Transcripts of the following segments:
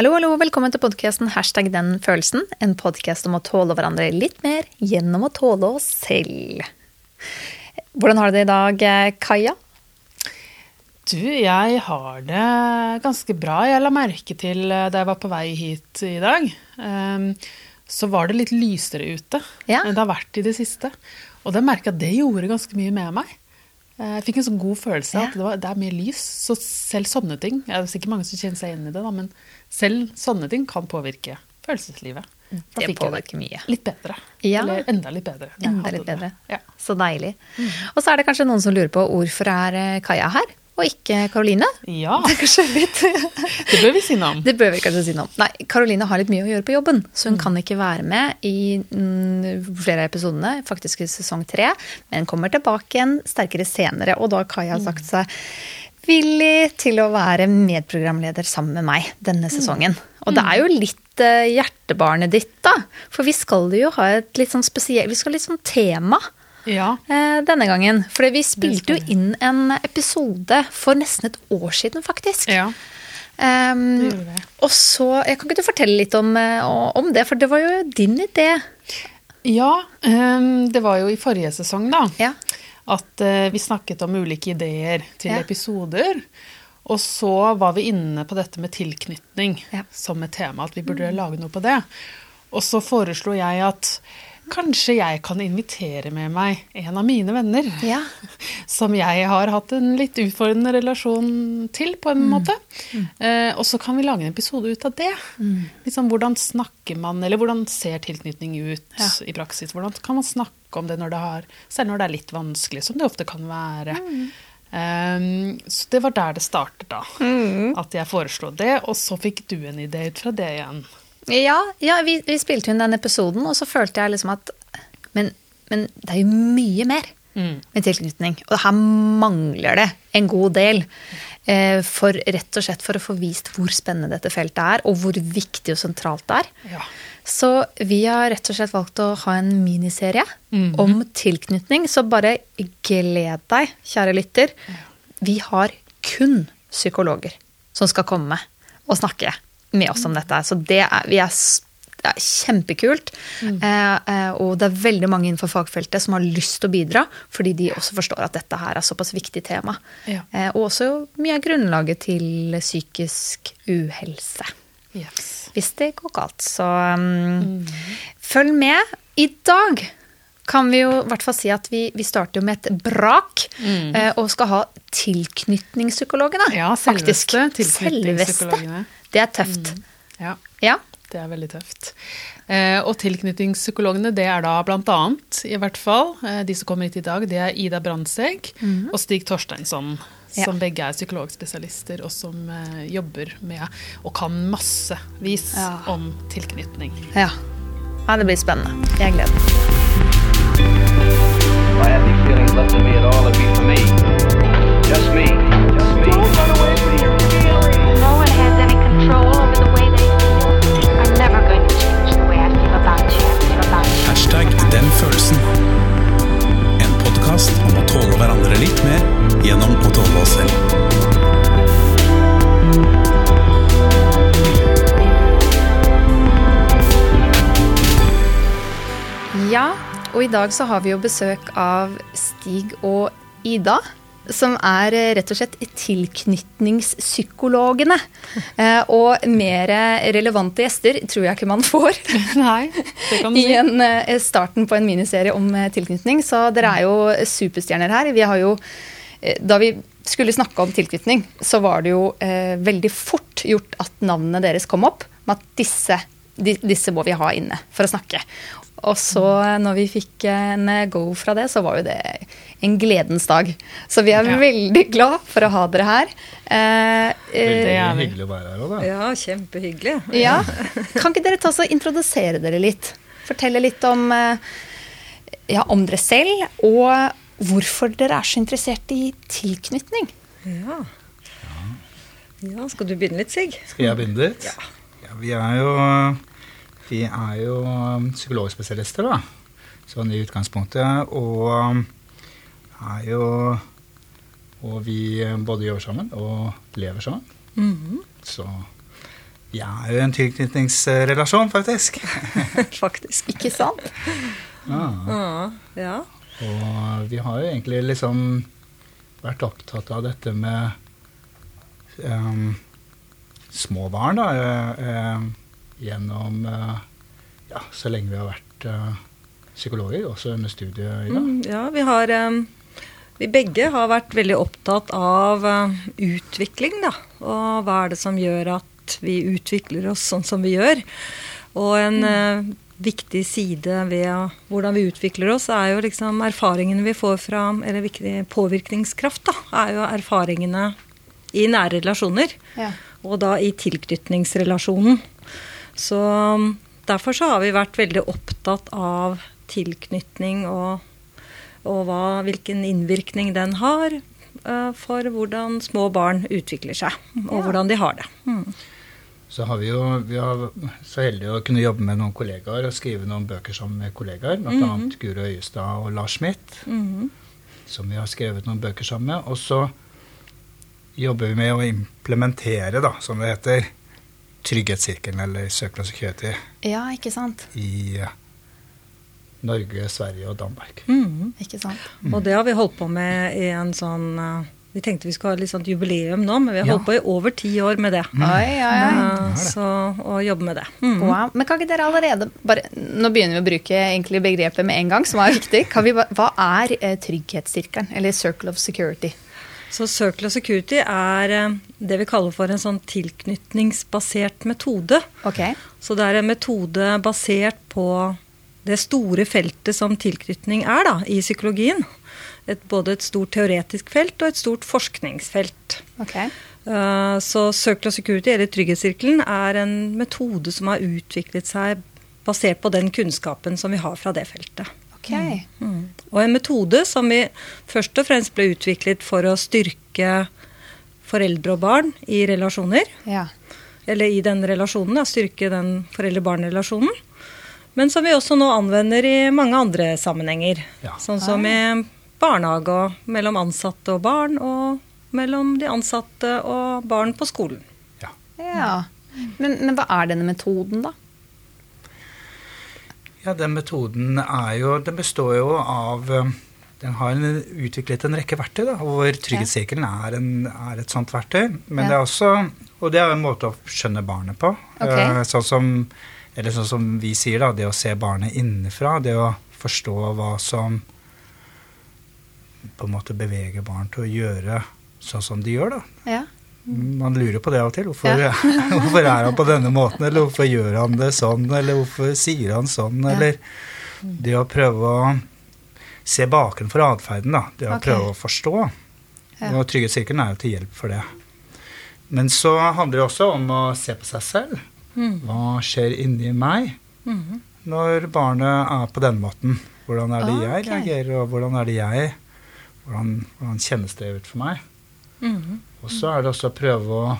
Hallo, hallo, velkommen til podkasten Hashtag den følelsen. En podkast om å tåle hverandre litt mer gjennom å tåle oss selv. Hvordan har du det i dag, Kaja? Du, jeg har det ganske bra. Jeg la merke til eh, da jeg var på vei hit i dag, ehm, så var det litt lysere ute Ja. enn det har vært i det siste. Og det merka at det gjorde ganske mye med meg. Eh, Jeg fikk en sånn god følelse av Ja. at det, var, det er mye lys. Så selv sånne ting Det er sikkert mange som kjenner seg igjen i det, da, men selv sånne ting kan påvirke følelseslivet. Da Det påvirker mye. Litt bedre. Ja. Eller enda litt bedre. Enda litt bedre. Ja. Så deilig. Og så er det kanskje noen som lurer på hvorfor er eh, Kaja her, og ikke Karoline? ja, Det det bør vi si noe om. Det bør vi kanskje si noe om. Nei, Karoline har litt mye å gjøre på jobben, så hun kan ikke være med i mm, flere av episodene, faktisk i sesong tre, men kommer tilbake igjen sterkere senere. Og da har Kaja sagt seg villig til å være medprogramleder sammen med meg denne sesongen. Og det er jo litt eh, hjertebarnet ditt, da. For vi skal jo ha et litt sånn spesielt Vi skal ha litt sånn tema Ja. eh, denne gangen. For vi spilte jo inn en episode for nesten et år siden, faktisk. ja. Um, og så, jeg Kan ikke du fortelle litt om, eh, om det, for det var jo din idé. Ja, Um, det var jo i forrige sesong, da. Ja. At eh, vi snakket om ulike ideer til Ja. episoder. Og så var vi inne på dette med tilknytning Ja. som et tema. At vi burde lage noe på det. Og så foreslo jeg at kanskje jeg kan invitere med meg en av mine venner. Ja. Som jeg har hatt en litt utfordrende relasjon til, på en måte. Eh, og så kan vi lage en episode ut av det. Liksom, hvordan snakker man, eller hvordan ser tilknytning ut Ja. i praksis? Hvordan kan man snakke om det når det har, selv når det er litt vanskelig, som det ofte kan være. Um, så det var der det startet, da. At jeg foreslo det, og så fikk du en idé ut fra det igjen. Ja, ja vi, vi spilte inn den episoden, og så følte jeg liksom at Men, men det er jo mye mer med tilknytning. Og her mangler det en god del. Eh, for rett og slett for å få vist hvor spennende dette feltet er, og hvor viktig og sentralt det er. Ja. Så vi har rett og slett valgt å ha en miniserie om tilknytning. Så bare gled deg, kjære lytter. Vi har kun psykologer som skal komme og snakke med oss om dette. Så det er, vi er, det er kjempekult. Mm. eh, og det er veldig mange innenfor fagfeltet som har lyst til å bidra, fordi de også forstår at dette her er såpass viktig tema. Ja. Eh, og også mye av grunnlaget til psykisk uhelse Yes. hvis det går galt. Så um, følg med. I dag kan vi jo i hvert fall si at vi, vi starter jo med et brak, mm. og skal ha tilknytningspsykologene. Ja, faktisk. selveste tilknytningspsykologene. Det er tøft. Ja. Ja. Det er veldig tøft. Eh, og tilknytningspsykologene, det er da blant annet, i hvert fall, eh, de som kommer hit i dag, det er Ida Brandtzæg og Stig Torsteinsson. Ja. Som begge er psykologspesialister, og som eh, jobber med og kan massevis Ja. om tilknytning. ja. Ja, det blir spennende. Jeg gleder meg. If I had any feelings left in me at all, it'd be for me. Just me. Just me. No one has any control over the way they feel. I'm never going to change the way I feel about you. About you. Hashtag den følelsen. En podkast om å tåle hverandre litt mer gjennom å tåle oss selv. Ja, og i dag så har vi jo besøk av Stig og Ida. Som er eh, rett og slett tilknytningspsykologene. Eh, og mer relevante gjester tror jeg ikke man får. Nei, det kan du I si. en, eh, starten på en miniserie om tilknytning. Så dere er jo superstjerner her. Vi har jo, da vi skulle snakke om tilknytning, så var det jo eh, veldig fort gjort at navnene deres kom opp. Med at disse, di, disse må vi ha inne for å snakke. Og så eh, når vi fikk en eh, go fra det, så var jo det en gledens dag. Så vi er Ja. veldig glad for å ha dere her. Eh, eh, Det er. Hyggelig å være her òg, da. Ja, kjempehyggelig. ja. Kan ikke dere ta så introdusere dere litt? Fortelle litt om, eh, ja, om dere selv, og hvorfor dere er så interessert i tilknytning. Ja. ja, skal du begynne litt, Sig? Skal jeg begynne litt? Ja. Vi er jo, vi er jo um, psykologspesialister, da. Sånn i utgangspunktet. Og um, er jo Og vi um, både jobber sammen og lever sammen. Så Vi er jo en tilknytningsrelasjon, faktisk. Faktisk. Ikke sant? Ja. Ja. Og vi har jo egentlig liksom vært opptatt av dette med um, små barn, da. em, gjennom eh, ja, så lenge vi har vært eh, psykologer, også under studiet i dag. Mm, ja, vi har eh, Vi begge har vært veldig opptatt av utvikling, da. Og hva er det som gjør at vi utvikler oss sånn som vi gjør. Og en eh, viktig side ved hvordan vi utvikler oss, er jo liksom erfaringene vi får fra Eller viktig påvirkningskraft, da. Er jo erfaringene i nære relasjoner. Ja. Og da i tilknytningsrelasjonen. Så um, derfor så har vi vært veldig opptatt av tilknytning og, og hva, hvilken innvirkning den har uh, for hvordan små barn utvikler seg, og Ja. hvordan de har det. Mm. Så har vi jo vi har så heldige å kunne jobbe med noen kollegaer og skrive noen bøker sammen med kollegaer, bl.a. Mhm. Guro Øyestad og Lars Schmidt, -hmm. som vi har skrevet noen bøker sammen med. Og så jobber vi med å implementere, da, som det heter, Trygghetssirkelen, eller Circle of Security, Ja, ikke sant? i eh, Norge, Sverige og Danmark. Mm, Ikke sant? Og det har vi holdt på med i en sånn eh, Vi tenkte vi skulle ha litt sånt jubileum nå, men vi har Ja. holdt på i over ti år med det. Oi, oi, oi. Eh, så å jobbe med det. Mm. Wow. Men kan ikke dere allerede bare, Nå begynner vi å bruke egentlig begrepet med en gang, som er viktig. Kan vi, hva er eh, trygghetssirkelen, eller Circle of Security? Så Circle of Security er eh, det vi kaller for en sånn tilknytningsbasert metode. Okay. Så det er en metode basert på det store feltet som tilknytning er da, i psykologien. Et, både et stort teoretisk felt og et stort forskningsfelt. Okay. Uh, Så Circle of Security, eller Trygghetssirkelen, er en metode som har utviklet seg basert på den kunnskapen som vi har fra det feltet. Ok. Mm. Og en metode som vi først og fremst ble utviklet for å styrke foreldre og barn i relasjoner. Ja. Eller i den relasjonen, da, styrke den foreldre-barn-relasjonen. Men som vi også nå anvender i mange andre sammenhenger. Ja. Sånn som i barnehage og mellom ansatte og barn, og mellom de ansatte og barn på skolen. Ja. ja. Men, men hva er denne metoden, da? Ja, den metoden er jo Den består jo av eh, Den har en, utviklet en rekke verktøy, da, hvor trygghetssirkelen er, er et sånt verktøy. Men Ja. det er også Og det er en måte å skjønne barnet på. Ok. Eh, Sånn som Eller sånn som vi sier, da, det å se barnet innenfra. Det å forstå hva som på en måte beveger barn til å gjøre sånn som de gjør, da. Ja. Man lurer på det av og til. Hvorfor, Ja. hvorfor er han på denne måten, eller hvorfor gjør han det sånn, eller hvorfor sier han sånn, eller Det å prøve å se bakenfor atferden, da. Det å okay. prøve å forstå. Ja. Og Trygghetssirkelen er jo til hjelp for det. Men så handler det også om å se på seg selv. Mm. Hva skjer inni meg Mhm. når barnet er på denne måten? Hvordan er det jeg reagerer, og hvordan er det jeg Hvordan, hvordan kjennes det ut for meg? Mhm. Og så er det også å prøve å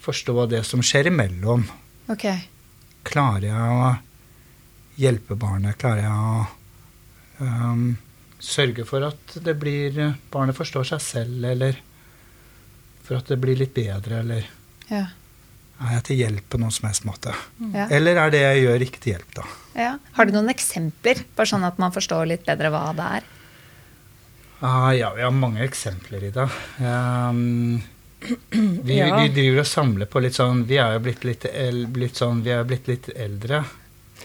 forstå det som skjer imellom. Okay. Klarer jeg å hjelpe barnet? Klarer jeg å um, sørge for at det blir barnet forstår seg selv, eller for at det blir litt bedre, eller Ja. er jeg til hjelp på noen som helst måte? Ja. Eller er det jeg gjør, ikke til hjelp, da? ja. Har du noen eksempler, bare sånn at man forstår litt bedre hva det er? Ah, ja, vi har mange eksempler i det. Ehm, vi, Ja. vi driver og samler på litt sånn Vi er jo blitt litt, el, blitt sånn, vi er blitt litt eldre.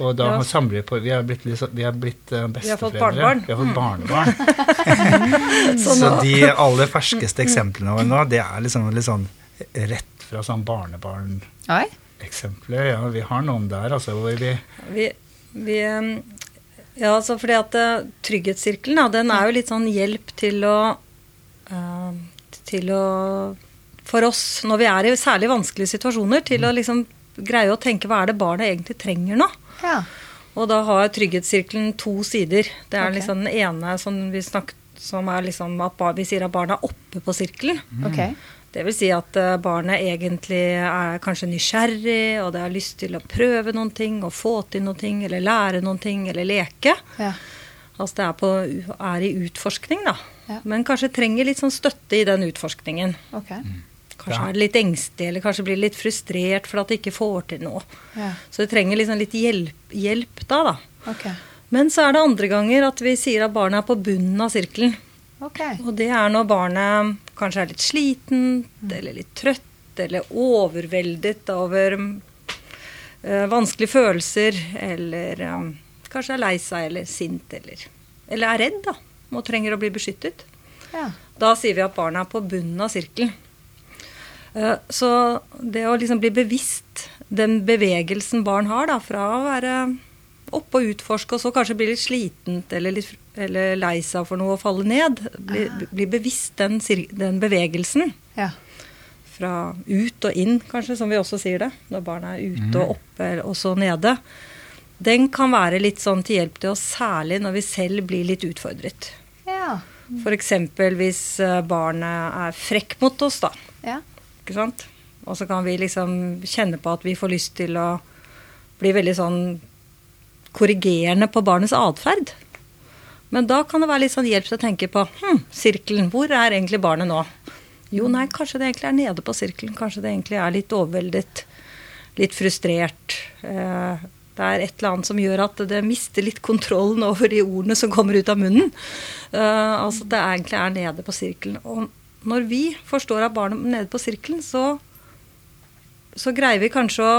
Og da Ja. samler vi på Vi er blitt, litt, vi er blitt eh, Vi har fått besteforeldre. barnebarn. Vi har fått barnebarn. Så Så de aller ferskeste eksemplene våre nå, det er liksom litt sånn rett fra sånn barnebarneksempler. Ja, vi har noen der, altså, hvor vi Vi, vi um, Ja, altså fordi at uh, trygghetssirkelen, da, den er jo litt sånn hjelp til å uh, Til å For oss, når vi er i særlig vanskelige situasjoner, til å liksom greie å tenke hva er det barnet egentlig trenger nå? Ja. Og da har trygghetssirkelen to sider. Det er okay. liksom den ene som vi snakket som er liksom at vi sier at barna er oppe på sirkelen. Ok. Det vil si at eh, barnet egentlig er kanskje nysgjerrig, og det har lyst til å prøve noen ting, og få til noen ting, eller lære noen ting, eller leke. Ja. Altså det er, på, er i utforskning, da. Ja. Men kanskje trenger litt sånn støtte i den utforskningen. Okay. Kanskje Ja. er litt engstelig, eller kanskje blir litt frustrert for at det ikke får til noe. Ja. Så det trenger liksom litt hjelp, hjelp da, da. Okay. Men så er det andre ganger at vi sier at barnet er på bunnen av sirkelen. Ok. Og det er når barnet kanskje er litt slitent, eller litt trøtt, eller overveldet over eh, vanskelige følelser, eller eh, kanskje er lei seg eller sint, eller, eller er redd, da, og trenger å bli beskyttet. Ja. Da sier vi at barnet er på bunnen av sirkelen. Uh, Så det å liksom bli bevisst den bevegelsen barn har, da, fra å være oppe og utforske, og så kanskje bli litt slitent eller, litt, eller lei seg for noe og falle ned, bli, bli bevisst den, den bevegelsen Ja. fra ut og inn, kanskje, som vi også sier det, når barna er ute og oppe og så nede, den kan være litt sånn til hjelp til oss, særlig når vi selv blir litt utfordret. Ja. F.eks. hvis eh, barnet er frekk mot oss, da. Ja. Ikke sant? Og så kan vi liksom kjenne på at vi får lyst til å bli veldig sånn korrigerende på barnets atferd. Men da kan det være litt sånn hjelp til å tenke på hm, sirkelen, hvor er egentlig barnet nå? Jo, nei, kanskje det egentlig er nede på sirkelen. Kanskje det egentlig er litt overveldet, litt frustrert. Eh, det er et eller annet som gjør at det mister litt kontrollen over de ordene som kommer ut av munnen. Eh, altså det egentlig er nede på sirkelen. Og når vi forstår at barnet er nede på sirkelen, så, så greier vi kanskje å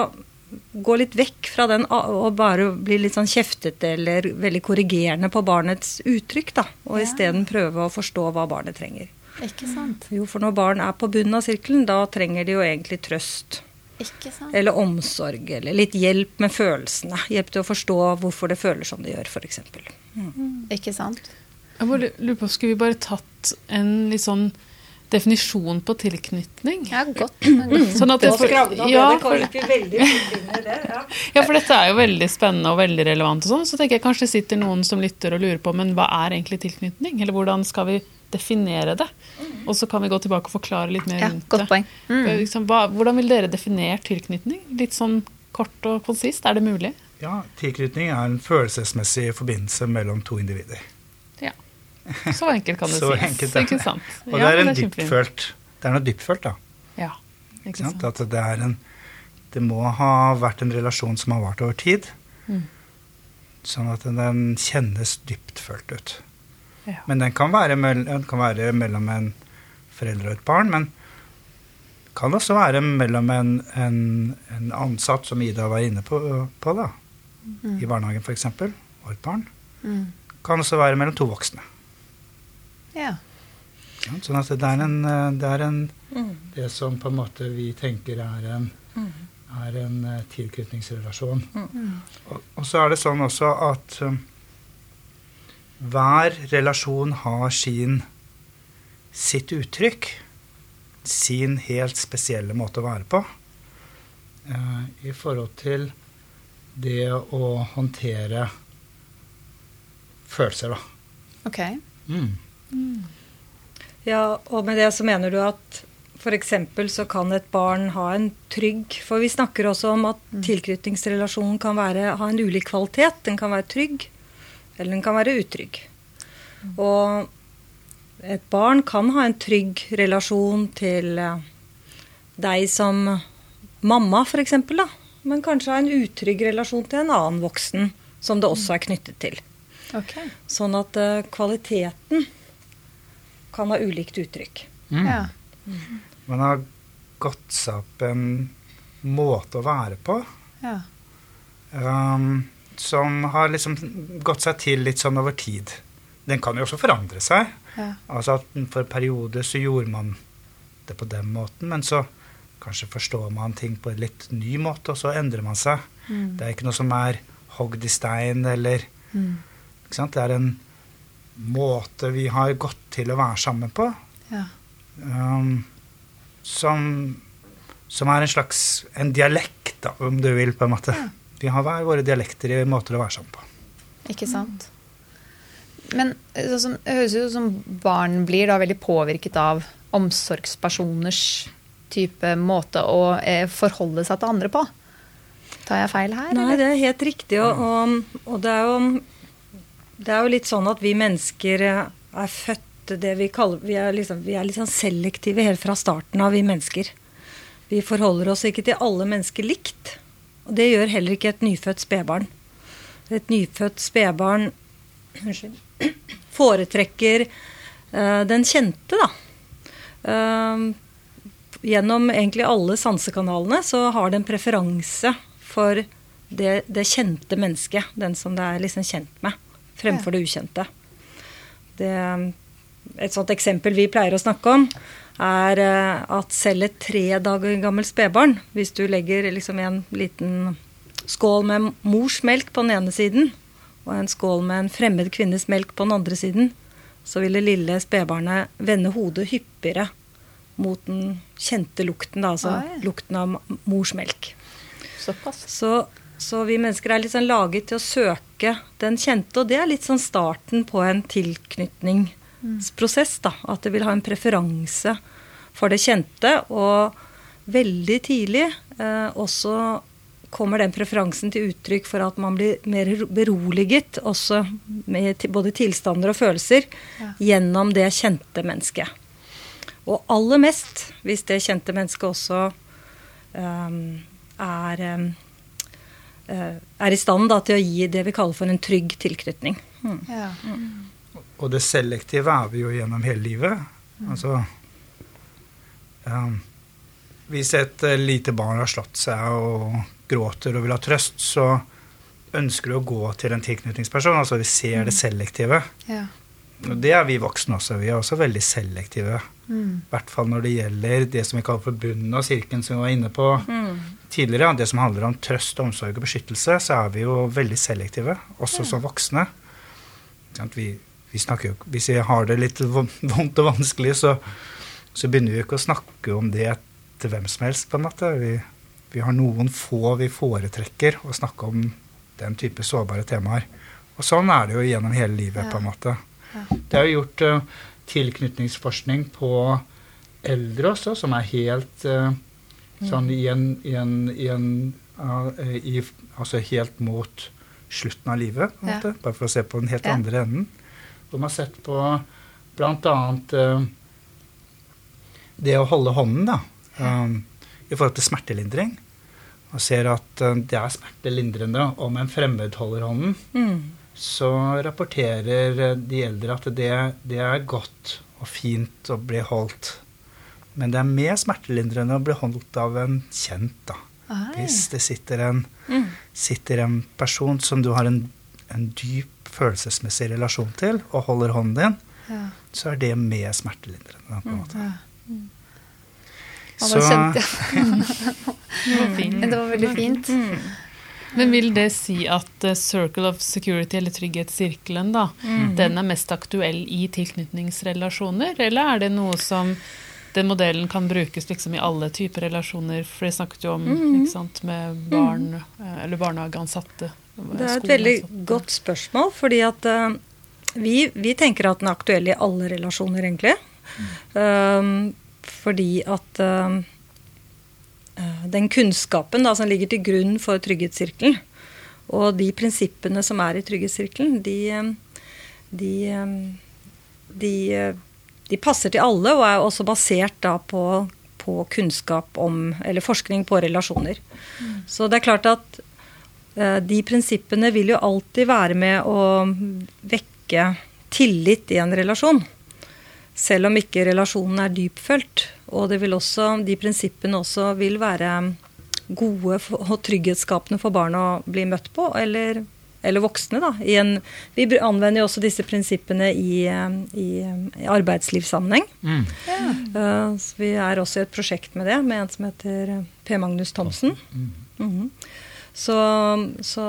gå litt vekk fra den og bare bli litt sånn kjeftete eller veldig korrigerende på barnets uttrykk, da. Og Ja. isteden prøve å forstå hva barnet trenger. Ikke sant. Jo, for når barn er på bunnen av sirkelen, da trenger de jo egentlig trøst. Ikke sant. Eller omsorg, eller litt hjelp med følelsene. Hjelp til å forstå hvorfor det føles som det gjør, f.eks. Ikke sant. Jeg bare lurer på, Skulle vi bare tatt en litt sånn definisjon på tilknytning? Ja, godt. godt. Sånn at det, for, ja, for, veldig ja, for dette er jo veldig spennende og veldig relevant. og sånn, Så tenker jeg kanskje sitter noen som lytter og lurer på men hva er egentlig tilknytning? Eller hvordan skal vi definere det? Og så kan vi gå tilbake og forklare litt mer Ja, rundt godt det. poeng. Mm. Liksom, hva, hvordan vil dere definere tilknytning? Litt sånn kort og konsist, er det mulig? Ja, Tilknytning er en følelsesmessig forbindelse mellom to individer. Så enkelt kan det Så sies. enkelt ikke sant? Og Ja, det er en dyptfølt Det er noe dyptfølt, da. Ja, ikke sant? At det er en Det må ha vært en relasjon som har vart over tid. Mm. Sånn at den kjennes dyptfølt ut. Ja. Men den kan være, den kan være mellom en forelder og et barn. Men kan også være mellom en, en, en ansatt, som Ida var inne på, på da, i barnehagen f.eks., og et barn. Mm. Kan også være mellom to voksne. Ja. Ja, Sånn at det er en, eh, det er en Mm. Det som på en måte vi tenker er en, er en eh, tilknytningsrelasjon. Og, og så er det sånn også at um, hver relasjon har sin sitt uttrykk. Sin helt spesielle måte å være på. Uh, I forhold til det å håndtere følelser, da. Ja, og med det så mener du at f.eks. så kan et barn ha en trygg For vi snakker også om at tilknytningsrelasjonen kan være, ha en ulik kvalitet. Den kan være trygg, eller den kan være utrygg. Og et barn kan ha en trygg relasjon til eh, deg som mamma, f.eks., da. Men kanskje ha en utrygg relasjon til en annen voksen som det også er knyttet til. Okay. Sånn at eh, kvaliteten kan ha ulikt uttrykk. Ja. Man har gått seg opp en måte å være på Ja. um, som har liksom gått seg til litt sånn over tid. Den kan jo også forandre seg. Ja. Altså at For en periode så gjorde man det på den måten, men så kanskje forstår man ting på en litt ny måte, og så endrer man seg. Det er ikke noe som er hogd i stein eller ikke sant? Det er en måte vi har gått til å være sammen på, Ja. um, som, som er en slags en dialekt, da, om du vil, på en måte. Vi har hver våre dialekter i måter å være sammen på. Ikke sant? Men sånn som- det høres ut som barn blir da veldig påvirket av omsorgspersoners type måte å eh, forholde seg til andre på. Tar jeg feil her? Nei, eller? det er helt riktig. Og, og, og det, er jo, det er jo litt sånn at vi mennesker eh, er født det vi kaller Vi er, liksom, vi er sånn selektive helt fra starten av, vi mennesker. Vi forholder oss ikke til alle mennesker likt. Og det gjør heller ikke et nyfødt spedbarn. Et nyfødt spedbarn foretrekker uh, den kjente, da. Uh, gjennom egentlig alle sansekanalene så har det en preferanse for det, det kjente mennesket. Den som det er liksom kjent med, fremfor det ukjente. Det, et sånt eksempel vi pleier å snakke om, er eh, at selv et tre dager gammelt spedbarn, hvis du legger liksom en liten skål med mors melk på den ene siden, og en skål med en fremmed kvinnes melk på den andre siden, så vil det lille spedbarnet vende hodet hyppigere mot den kjente lukten, da, altså Oi. lukten av mors melk. Såpass. Så, så vi mennesker er litt sånn laget til å søke den kjente, og det er litt sånn starten på en tilknytningsprosess. da, At det vil ha en preferanse for det kjente. Og veldig tidlig eh, også kommer den preferansen til uttrykk for at man blir mer beroliget, også med både tilstander og følelser, Ja. gjennom det kjente mennesket. Og aller mest hvis det kjente mennesket også um, er, eh, er i stand da, til å gi det vi kaller for en trygg tilknytning. Mm. Ja. Og det selektive er vi jo gjennom hele livet. Altså um, Hvis et eh, lite barn har slått seg og gråter og vil ha trøst, så ønsker du å gå til en tilknytningsperson. Altså vi ser det selektive. Ja. Og det er vi voksne også. Vi er også veldig selektive. Mm. I hvert fall når det gjelder det som vi kaller for bunnen av sirkelen, som vi var inne på Mm. Tidligere. Det som handler om trøst, omsorg og beskyttelse, så er vi jo veldig selektive, også som voksne. Vi, vi snakker jo, hvis vi har det litt vondt og vanskelig, så, så begynner vi ikke å snakke om det til hvem som helst, på en måte. Vi, vi har noen få vi foretrekker å snakke om den type sårbare temaer. Og sånn er det jo gjennom hele livet, på en måte. Det er jo gjort uh, tilknytningsforskning på eldre også, som er helt eh, sånn i en, i en, i en eh, i, Altså helt mot slutten av livet, Ja. Bare for å se på den helt Ja. andre enden. Hvor man har sett på bl.a. Uh, det å holde hånden, da. um, I forhold til smertelindring. Og ser at uh, det er smertelindrende om en fremmed holder hånden Mm. så rapporterer eh, de eldre at det, det er godt og fint å bli holdt. Men det er mer smertelindrende å bli holdt av en kjent, da. Ai. Hvis det sitter en, Mm. sitter en person som du har en, en dyp følelsesmessig relasjon til, og holder hånden din, Ja. så er det mer smertelindrende. da, På en måte. Ja. det Så kjente jeg Det var veldig fint. Mm. Men vil det si at eh, Circle of Security, eller trygghetssirkelen, da, den er mest aktuell i tilknytningsrelasjoner, eller er det noe som den modellen kan brukes liksom i alle typer relasjoner? For det snakket jo om ikke sant, med barn, eh, eller barnehageansatte. Det er et veldig godt spørsmål, fordi at uh, vi, vi tenker at den er aktuell i alle relasjoner, egentlig. Um, fordi at eh, den kunnskapen da, som ligger til grunn for trygghetssirkelen, og de prinsippene som er i trygghetssirkelen, de, de, de, eh, de passer til alle, og er også basert da på, på kunnskap om, eller forskning på relasjoner. Så det er klart at Eh, De prinsippene vil jo alltid være med å vekke tillit i en relasjon. Selv om ikke relasjonen er dypfølt. Og også, de prinsippene også vil være gode og trygghetsskapende for barn å bli møtt på, eller, eller voksne. Da. I en, vi anvender jo også disse prinsippene i, eh, i, eh, i arbeidslivssammenheng. Mm. Eh, så vi er også i et prosjekt med det, med en som heter P. Magnus Thomsen. Mhm. Så, så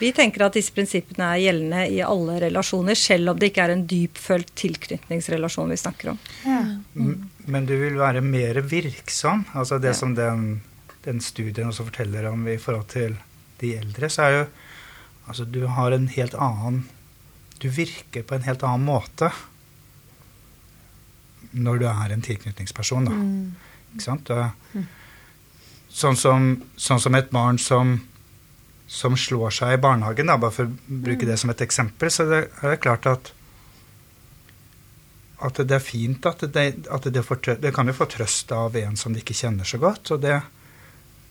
vi tenker at disse prinsippene er gjeldende i alle relasjoner, selv om det ikke er en dypfølt tilknytningsrelasjon vi snakker om. M- Men du vil være mer virksom. Altså det som den, den studien også forteller om i forhold til de eldre, så er jo Altså du har en helt annen Du virker på en helt annen måte når du er en tilknytningsperson, da. Ikke sant? Du, sånn, som, sånn som et barn som som slår seg i barnehagen, da, bare for å bruke det som et eksempel, så det er det klart at at det er fint at det, at det, får, det kan jo få trøst av en som de ikke kjenner så godt. Og det,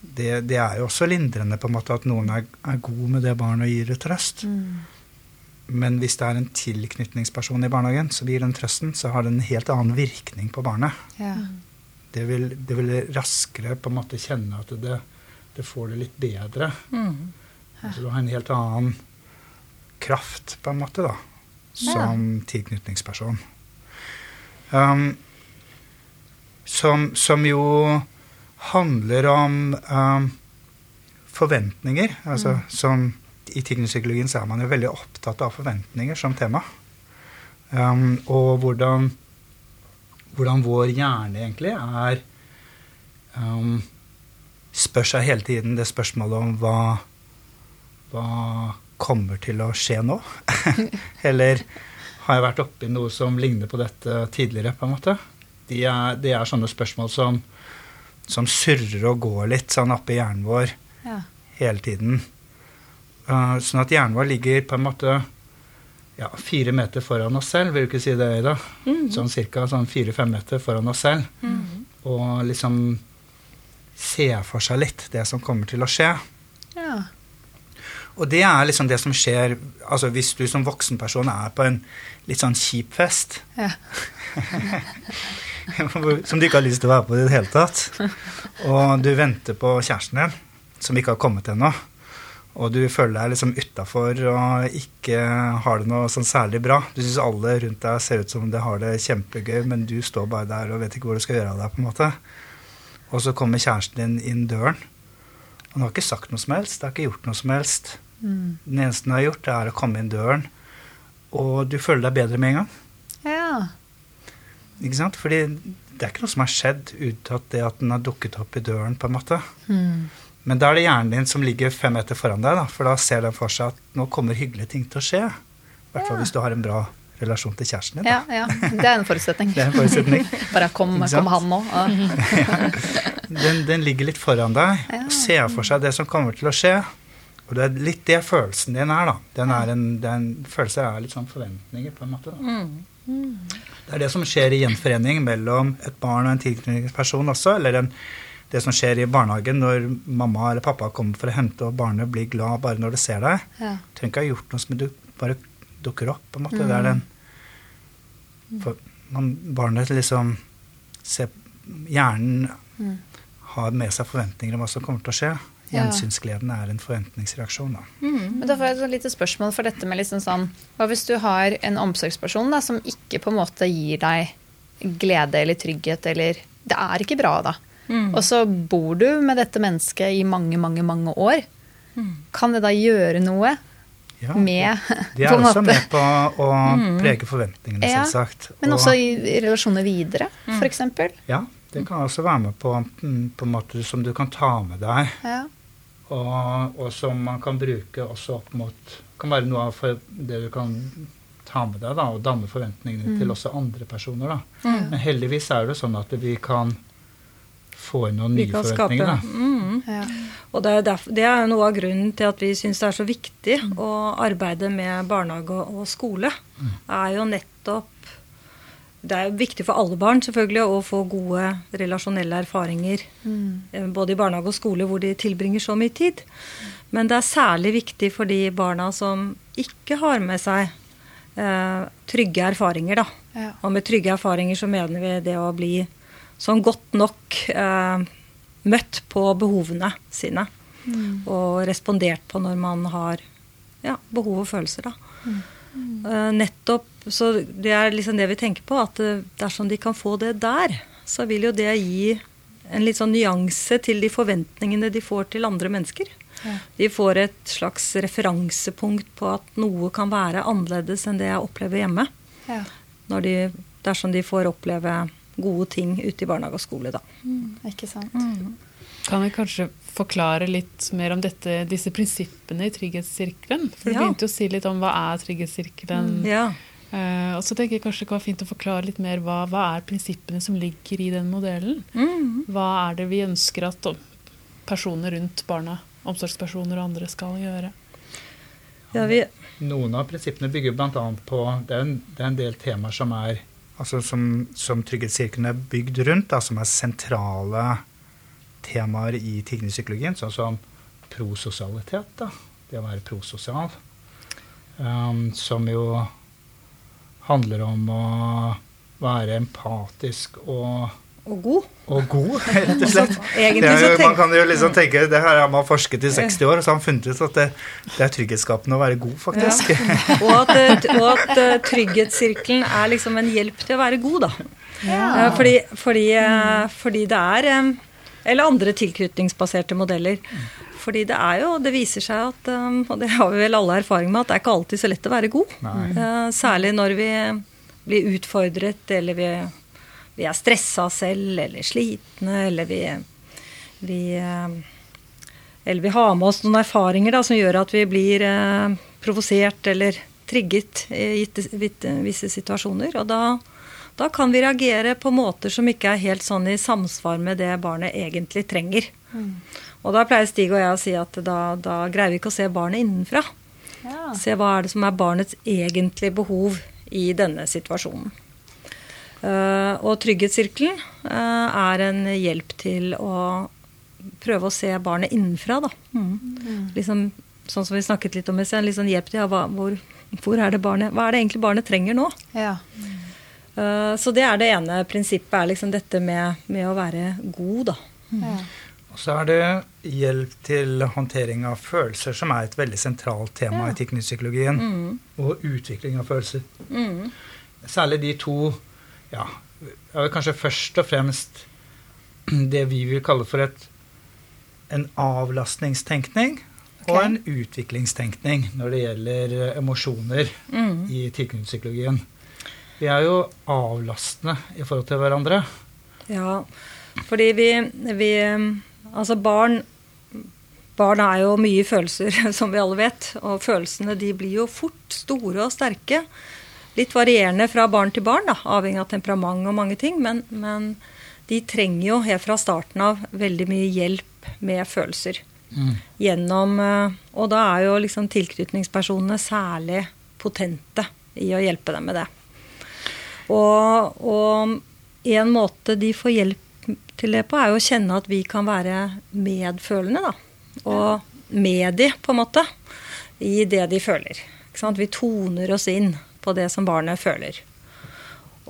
det, det er jo også lindrende på en måte at noen er, er god med det barnet og gir det trøst. Men hvis det er en tilknytningsperson i barnehagen som gir den trøsten, så har det en helt annen virkning på barnet. Ja. Det vil, det vil raskere på en måte kjenne at det, det får det litt bedre. Mm. Så du har en helt annen kraft, på en måte, da, som tilknytningsperson. Um, som, som jo handler om um, forventninger. Altså, som, I tilknytningspsykologien er man jo veldig opptatt av forventninger som tema. Um, og hvordan, hvordan vår hjerne egentlig er um, Spør seg hele tiden det spørsmålet om hva hva kommer til å skje nå? Eller har jeg vært oppi noe som ligner på dette tidligere? på en måte? Det er, det er sånne spørsmål som, som surrer og går litt sånn oppi hjernen vår Ja. hele tiden. Uh, sånn at hjernen vår ligger på en måte ja, fire meter foran oss selv, vil du ikke si det, Ida? Sånn cirka sånn fire-fem meter foran oss selv. Og liksom se for seg litt det som kommer til å skje. Ja. Og det er liksom det som skjer altså hvis du som voksenperson er på en litt sånn kjip fest Ja. som du ikke har lyst til å være på i det hele tatt, og du venter på kjæresten din, som ikke har kommet ennå, og du føler deg liksom utafor og ikke har det noe sånn særlig bra Du syns alle rundt deg ser ut som de har det kjempegøy, men du står bare der og vet ikke hvor du skal gjøre av deg, på en måte. Og så kommer kjæresten din inn døren. Og han har ikke sagt noe som helst, det har ikke gjort noe som helst. den eneste han har gjort, det er å komme inn døren, og du føler deg bedre med en gang. ja. Ikke sant? Fordi det er ikke noe som har skjedd uttatt det at den har dukket opp i døren, på en måte. Men da er det hjernen din som ligger fem meter foran deg, da, for da ser den for seg at nå kommer hyggelige ting til å skje. I hvert fall Ja. hvis du har en bra relasjon til kjæresten din. Ja, ja. Det er en forutsetning. Det er en forutsetning. Bare kom, kom han nå. Ja. Den, den ligger litt foran deg og ser for seg det som kommer til å skje. Og det er litt det følelsen din er, da. Den er en, den følelsen er litt sånn forventninger, på en måte. da. Det er det som skjer i gjenforening mellom et barn og en tilknytningsperson også. Eller en, det som skjer i barnehagen når mamma eller pappa kommer for å hente, og barnet blir glad bare når det ser deg. Ja. Trenger ikke ha gjort noe, men du bare dukker opp. på en måte. Det er den for man, Barnet liksom ser, Hjernen har med seg forventninger om hva som kommer til å skje. Gjensynsgleden er en forventningsreaksjon. Da. Men da får jeg et lite spørsmål for dette med liksom sånn Hva hvis du har en omsorgsperson da, som ikke på en måte gir deg glede eller trygghet eller Det er ikke bra, da. Og så bor du med dette mennesket i mange, mange, mange år. Kan det da gjøre noe Ja, med De er på også måte- med på å prege forventningene, Ja, selvsagt. Men Og- også i i relasjoner videre, for eksempel. Ja, det kan også være med på, mm, på en måte som du kan ta med deg, Ja. Og, og som man kan bruke også opp mot Kan være noe av det du kan ta med deg, da, og danne forventningene til også andre personer. Da. Men heldigvis er det sånn at vi kan få inn noen Vi nye forventninger. Da. mm. Ja. Og det er, derfor, det er noe av grunnen til at vi syns det er så viktig å arbeide med barnehage og, og skole. er jo nettopp Det er viktig for alle barn selvfølgelig å få gode relasjonelle erfaringer. Mm. Både i barnehage og skole hvor de tilbringer så mye tid. Men det er særlig viktig for de barna som ikke har med seg eh, trygge erfaringer. da. Ja. Og med trygge erfaringer så mener vi det å bli sånn godt nok eh, møtt på behovene sine. Og respondert på når man har ja, behov og følelser. Da. Eh, nettopp, så Det er liksom det vi tenker på, at eh, dersom de kan få det der, så vil jo det gi en litt sånn nyanse til de forventningene de får til andre mennesker. De får et slags referansepunkt på at noe kan være annerledes enn det jeg opplever hjemme Ja. når de, dersom de får oppleve gode ting ute i barnehage og skole. Da. Ikke sant. Kan vi kanskje forklare litt mer om dette, disse prinsippene i trygghetssirkelen? For du Ja. begynte jo å si litt om hva er trygghetssirkelen. Ja. Uh, og så tenker jeg kanskje det kan være fint å forklare litt mer hva, hva er prinsippene som ligger i den modellen. Mm. Hva er det vi ønsker at personer rundt barna, omsorgspersoner og andre skal gjøre? Ja, vi, Noen av prinsippene bygger bl.a. på det er, en, det er en del temaer som er altså som, som Trygghetssirkelen er bygd rundt, da, som er sentrale temaer i tigningspsykologien, sånn som prososialitet, da. det å være prososial, um, som jo handler om å være empatisk og Og god. og god, rett og slett. Det er jo, man kan jo liksom tenke, det her har man forsket i 60 år, og så har man funnet ut at det, det er trygghetsskapende å være god, faktisk. Og at, eh, og at eh, trygghetssirkelen er liksom en hjelp til å være god, da. Ja. Fordi, fordi, eh, fordi det er eh, Eller andre tilknytningsbaserte modeller. Fordi det er jo Det viser seg at, eh, og det har vi vel alle erfaring med, at det er ikke alltid så lett å være god. Nei. Eh, Særlig når vi blir utfordret, eller vi, vi er stressa selv, eller slitne, eller vi, vi eh, eller vi har med oss noen erfaringer da, som gjør at vi blir eh, provosert eller trigget i gitte, visse situasjoner. Og da, da kan vi reagere på måter som ikke er helt sånn i samsvar med det barnet egentlig trenger. Og da pleier Stig og jeg å si at da, da greier vi ikke å se barnet innenfra. Se hva er det som er barnets egentlige behov i denne situasjonen. Uh, og Trygghetssirkelen uh, er en hjelp til å prøve å se barnet innenfra. Da. Liksom, sånn som vi snakket litt om i sted, en sånn hjelp til ja, hva, hvor, hvor er det barnet, hva er det egentlig barnet trenger nå? Ja. Eh, så det er det ene prinsippet, er liksom dette med, med å være god, da. ja. Og så er det hjelp til håndtering av følelser, som er et veldig sentralt tema i teknisk-psykologien. Mm. Og utvikling av følelser. Særlig de to ja, er vel kanskje først og fremst det vi vil kalle for et, en avlastningstenkning og en utviklingstenkning når det gjelder emosjoner emosjoner i tilknytningspsykologien. Vi er jo avlastende i forhold til hverandre. Ja, fordi vi, vi Altså barn Barn er jo mye følelser, som vi alle vet. Og følelsene de blir jo fort store og sterke. Litt varierende fra barn til barn, da, avhengig av temperament og mange ting. Men, men de trenger jo helt fra starten av veldig mye hjelp med følelser. Gjennom eh, Og da er jo liksom tilknytningspersonene særlig potente i å hjelpe dem med det. Og, og en måte de får hjelp til det på, er jo å kjenne at vi kan være medfølende, da. Og med de, på en måte, i det de føler. Vi toner oss inn på det som barnet føler.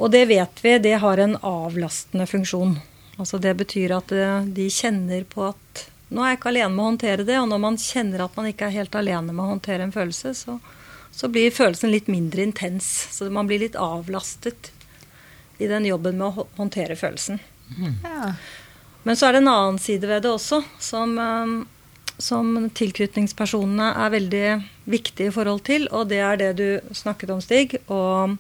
Og det vet vi, det har en avlastende funksjon. Altså det betyr at eh, de kjenner på at nå er jeg ikke alene med å håndtere det, og når man kjenner at man ikke er helt alene med å håndtere en følelse, så, så blir følelsen litt mindre intens. Så man blir litt avlastet i den jobben med å håndtere følelsen. ja. Men så er det en annen side ved det også, som, eh, som tilknytningspersonene er veldig viktige i forhold til, og det er det du snakket om, Stig. Og,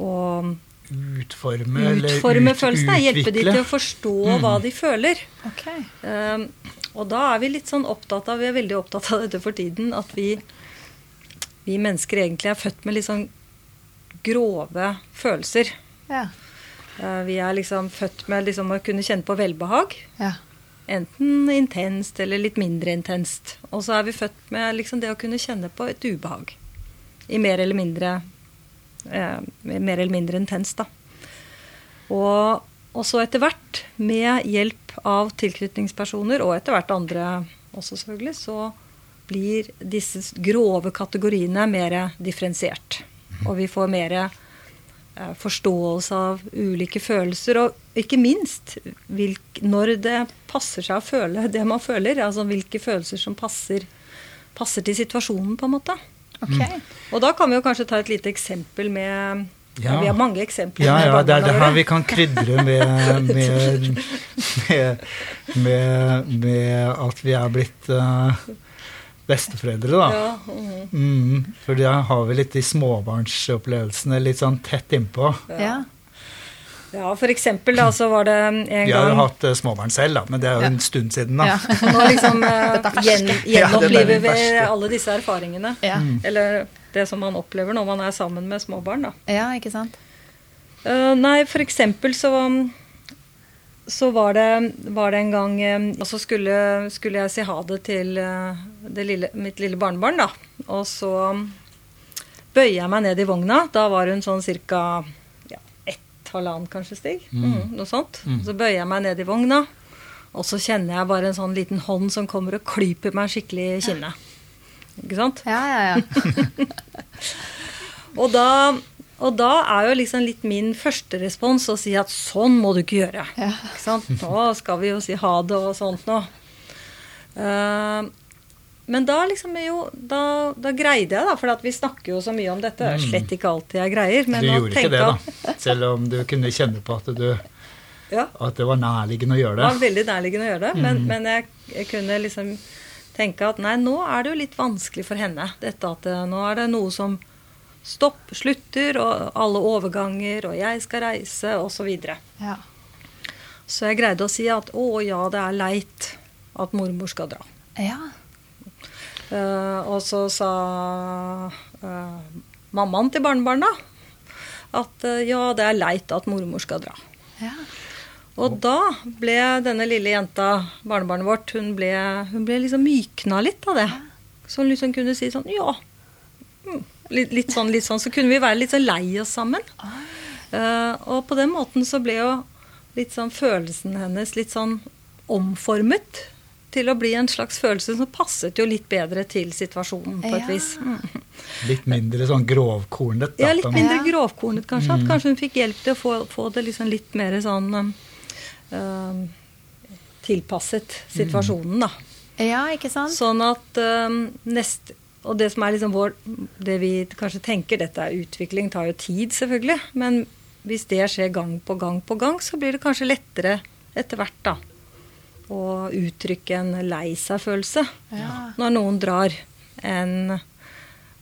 og Utforme, eller utforme ut, følelsene. Hjelpe de til å forstå hva de føler. Okay. Um, og da er vi litt sånn opptatt av, vi er veldig opptatt av dette for tiden, at vi, vi mennesker egentlig er født med litt sånn grove følelser. Ja. Uh, vi er liksom født med liksom å kunne kjenne på velbehag. Ja. Enten intenst eller litt mindre intenst. Og så er vi født med liksom det å kunne kjenne på et ubehag. I mer eller mindre eh, mer eller mindre intenst, da. Og, og så etter hvert, med hjelp av tilknytningspersoner, og etter hvert andre også selvfølgelig, så blir disse grove kategoriene mer differensiert. Og vi får mer eh, forståelse av ulike følelser, og ikke minst hvilk, når det passer seg å føle det man føler. Altså hvilke følelser som passer, passer til situasjonen, på en måte. Ok. Og da kan vi jo kanskje ta et lite eksempel med ja. Vi har mange eksempler. Ja, ja, det er det her vi kan krydre med, med, med, med, med at vi er blitt eh, besteforeldre, da. Ja, mhm. Mm, for da har vi litt de småbarnsopplevelsene litt sånn tett innpå. Ja. ja, for eksempel da, så var det en gang Vi har jo hatt uh, småbarn selv, da, men det er jo Ja. en stund siden, da. Ja. Nå liksom uh, gjen, er gjenopplever vi alle disse erfaringene. Ja. Eller det som man opplever når man er sammen med småbarn, da. ja, ikke sant? Uh, nei, for eksempel så, så var, det, var det en gang eh, Og så skulle, skulle jeg si ha det til eh, det lille, mitt lille barnebarn, da. Og så bøyer jeg meg ned i vogna. Da var hun sånn cirka ja, ett halvannen kanskje, Stig. Mm, noe sånt. Så bøyer jeg meg ned i vogna, og så kjenner jeg bare en sånn liten hånd som kommer og klyper meg skikkelig i kinnet. Ikke sant? Ja, ja, ja. Og da, og da er jo liksom litt min første respons å si at sånn må du ikke gjøre. Ikke sant? Nå skal vi jo si ha det og sånt nå. Uh, men da liksom jo Da, da greide jeg, da, for at vi snakker jo så mye om dette. Det er slett ikke alltid jeg greier. Men Du gjorde ikke det, da. Selv om du kunne kjenne på at, du, Ja, at det var nærliggende å gjøre det Det var veldig nærliggende å gjøre det. Men, men jeg, jeg kunne liksom tenke at nei, nå er det jo litt vanskelig for henne. Dette at eh, nå er det noe som stopp, slutter, og alle overganger, og jeg skal reise, osv. Så, ja. så jeg greide å si at å ja, det er leit at mormor skal dra. ja. Uh, og så sa uh, mammaen til barnebarna at uh, ja, det er leit at mormor skal dra. ja. Og da ble denne lille jenta, barnebarnet vårt, hun ble, hun ble liksom mykna litt av det. Så hun liksom kunne si sånn ja. Mm, Litt, litt, sånn, litt sånn. Så kunne vi være litt sånn lei oss sammen. Uh, og på den måten så ble jo litt sånn følelsen hennes litt sånn omformet til å bli en slags følelse som passet jo litt bedre til situasjonen på et Ja. vis. Mm. Litt mindre sånn grovkornet. da, Ja, litt mindre Ja. grovkornet kanskje. At kanskje hun fikk hjelp til å få, få det liksom litt mer sånn um, tilpasset situasjonen, da. ja, ikke sant? Sånn at um, neste Og det som er liksom vår Det vi kanskje tenker, dette er utvikling, tar jo tid, selvfølgelig. Men hvis det skjer gang på gang på gang, så blir det kanskje lettere etter hvert, da. Å uttrykke en lei seg-følelse Ja. når noen drar, enn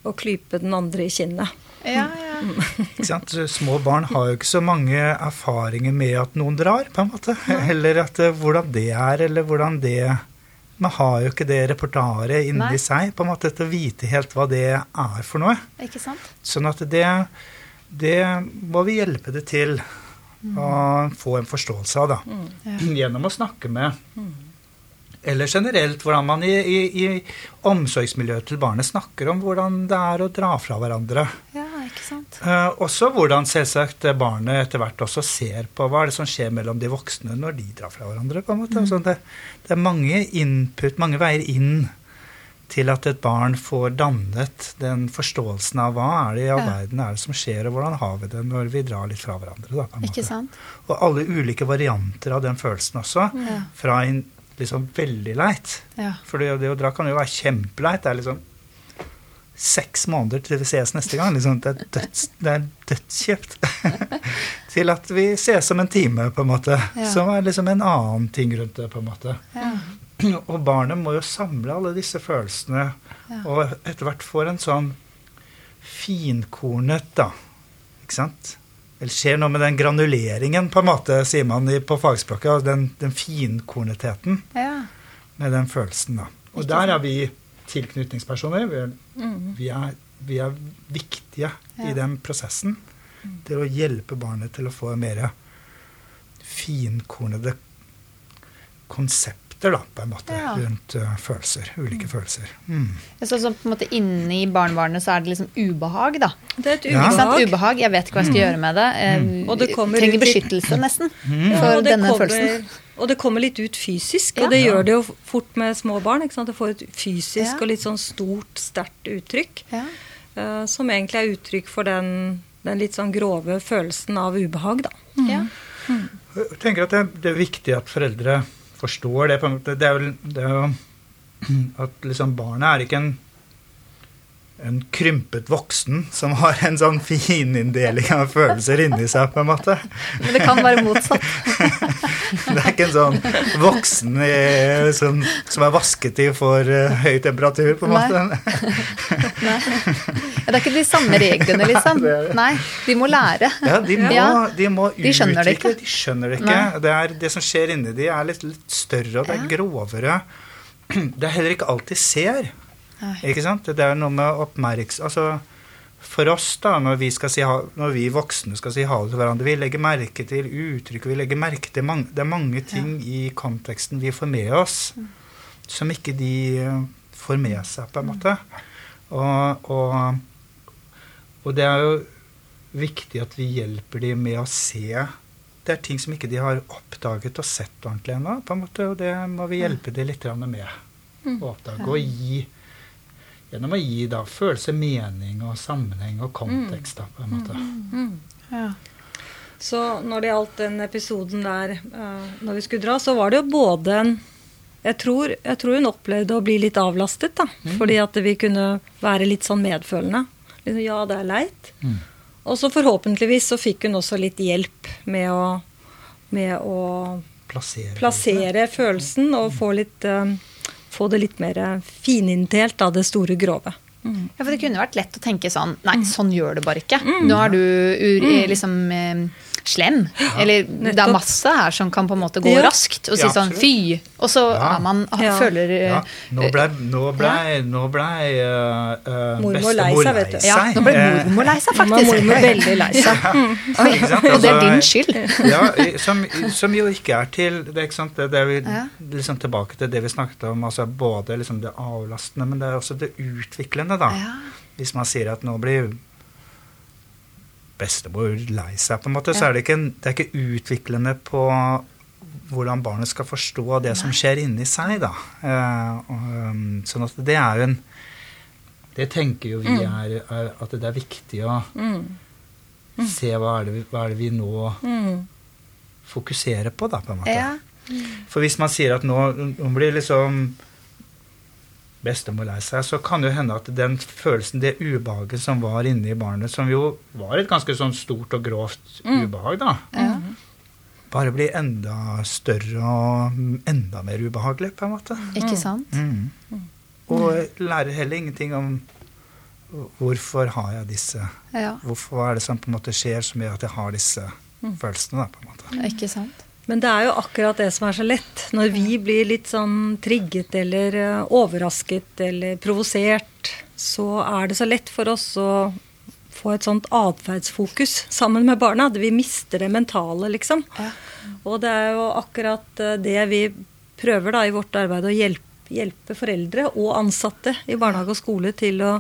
å klype den andre i kinnet. Ja, ja. Ikke sant? Små barn har jo ikke så mange erfaringer med at noen drar, på en måte. Eller at, eh, hvordan det er, eller hvordan det Man har jo ikke det repertoaret inni Nei. seg på en måte til å vite helt hva det er for noe. Ikke sant? Sånn at det, det må vi hjelpe det til å få en forståelse av, da. Gjennom å snakke med. Eller generelt hvordan man i, i, i omsorgsmiljøet til barnet snakker om hvordan det er å dra fra hverandre. Ja, ikke sant? Eh, også hvordan selvsagt barnet etter hvert også ser på hva er det som skjer mellom de voksne når de drar fra hverandre. på en måte. Altså, det, det er mange input, mange veier inn til at et barn får dannet den forståelsen av hva er det i all verden er det som skjer, og hvordan har vi det når vi drar litt fra hverandre. Da, på en Ikke måte. sant? Og alle ulike varianter av den følelsen også. Ja. Fra en liksom veldig leit. Ja. For det, det å dra kan jo være kjempeleit. Det er liksom seks måneder til vi ses neste gang. Liksom, det er, døds, det er dødskjøpt. til at vi ses om en time, på en måte. Ja. Som er liksom en annen ting rundt det, på en måte. Ja. Og barnet må jo samle alle disse følelsene, Ja. og etter hvert får en sånn finkornet, da. Ikke sant? Det skjer noe med den granuleringen, på en måte, sier man på fagspråket. Den, den finkornetheten ja. med den følelsen, da. Og der er vi tilknytningspersoner. Vi er, vi er, vi er viktige Ja. i den prosessen til å hjelpe barnet til å få mer finkornede konsepter, da, på en måte, Ja. rundt uh, følelser. Ulike følelser. Mm. Så, så på en måte inni barnebarnet så er det liksom ubehag, da. Det er et Ja. Sant? ubehag. Ubehag. Jeg vet ikke hva jeg skal gjøre med det. Mm. Og det kommer trenger beskyttelse, nesten, Ja, for denne kommer, følelsen. Og det kommer litt ut fysisk, Ja. og det gjør det jo fort med små barn. ikke sant? Det får et fysisk Ja. og litt sånn stort, sterkt uttrykk. Ja. eh, som egentlig er uttrykk for den, den litt sånn grove følelsen av ubehag, da. Ja. Jeg tenker at det, det er viktig at foreldre forstår det. på en måte. Det er vel det er jo at liksom barnet er ikke en, en krympet voksen som har en sånn fininndeling av følelser inni seg, på en måte. Men det kan være motsatt. Det er ikke en sånn voksen i, som, som er vasket i for uh, høy temperatur, på en måte. Nei. Ja, det er ikke de samme reglene, liksom. Det er det. Nei, de må lære. Ja, de må, Ja. de må De skjønner det ikke. De skjønner det ikke. Det, er, det som skjer inni de, er litt, litt større, og det er grovere. Det er heller ikke alt de ser. Nei. Ikke sant? Det er noe med oppmerks... Altså, for oss, da, når vi, skal si ha, når vi voksne skal si ha det til hverandre, vi legger merke til uttrykk, vi legger merke til mange, Det er mange ting i konteksten vi får med oss, Mm. som ikke de eh, får med seg, på en måte. Og, og, og det er jo viktig at vi hjelper dem med å se Det er ting som ikke de har oppdaget og sett ordentlig ennå, på en måte, og det må vi hjelpe dem litt med å oppdage. Og gi Gjennom å gi da følelse, mening og sammenheng og kontekst, da, på en måte. Ja. Så når det gjaldt den episoden der uh, når vi skulle dra, så var det jo både en jeg tror, jeg tror hun opplevde å bli litt avlastet, da. Fordi at vi kunne være litt sånn medfølende. Liksom, ja, det er leit. Mm. Og så forhåpentligvis så fikk hun også litt hjelp med å, med å Plassere. plassere følelsen og få, litt, eh, få det litt mer fininntelt av det store grove. Ja, for det kunne vært lett å tenke sånn Nei, sånn gjør det bare ikke. Nå har du ur, liksom slem. Eller det er masse her som kan på en måte gå Ja. raskt og si Ja, sånn fy. Og så Ja. er man Ja. føler Ja, nå blei ble, nå ble uh, Mormor lei seg, vet du. Ja, nå ble mormor lei seg, faktisk. mormor veldig lei seg. Og det er Altså, din skyld. ja, som, som jo ikke er til det, er ikke sant? det, det er vi, Ja. liksom tilbake til det vi snakket om. altså Både liksom det avlastende, men det er også det utviklende. da. Ja. Hvis man sier at nå blir bestemor lei seg, på en måte, så er det ikke, det er ikke utviklende på hvordan barnet skal forstå det som skjer inni seg. da. Eh, um, sånn at det er jo en Det tenker jo vi er, er at det er viktig å se hva er, det vi, hva er det vi nå Mm. fokuserer på, da, på en måte. Ja. For hvis man sier at nå, nå blir liksom bestemor lei seg, så kan det hende at den følelsen, det ubehaget som var inni barnet, som jo var et ganske sånn stort og grovt ubehag, da, Ja. bare blir enda større og enda mer ubehagelig, på en måte. Ikke sant? Mm. Og lærer heller ingenting om hvorfor har jeg disse Ja. Hvorfor hva er det som på en måte skjer som gjør at jeg har disse følelsene, da, på en måte. Ikke sant? Men det er jo akkurat det som er så lett. Når vi blir litt sånn trigget eller eh, overrasket eller provosert, så er det så lett for oss å få et sånt atferdsfokus sammen med barna. Vi mister det mentale, liksom. Og det er jo akkurat eh, det vi prøver da i vårt arbeid å hjelpe, hjelpe foreldre og ansatte i barnehage og skole til å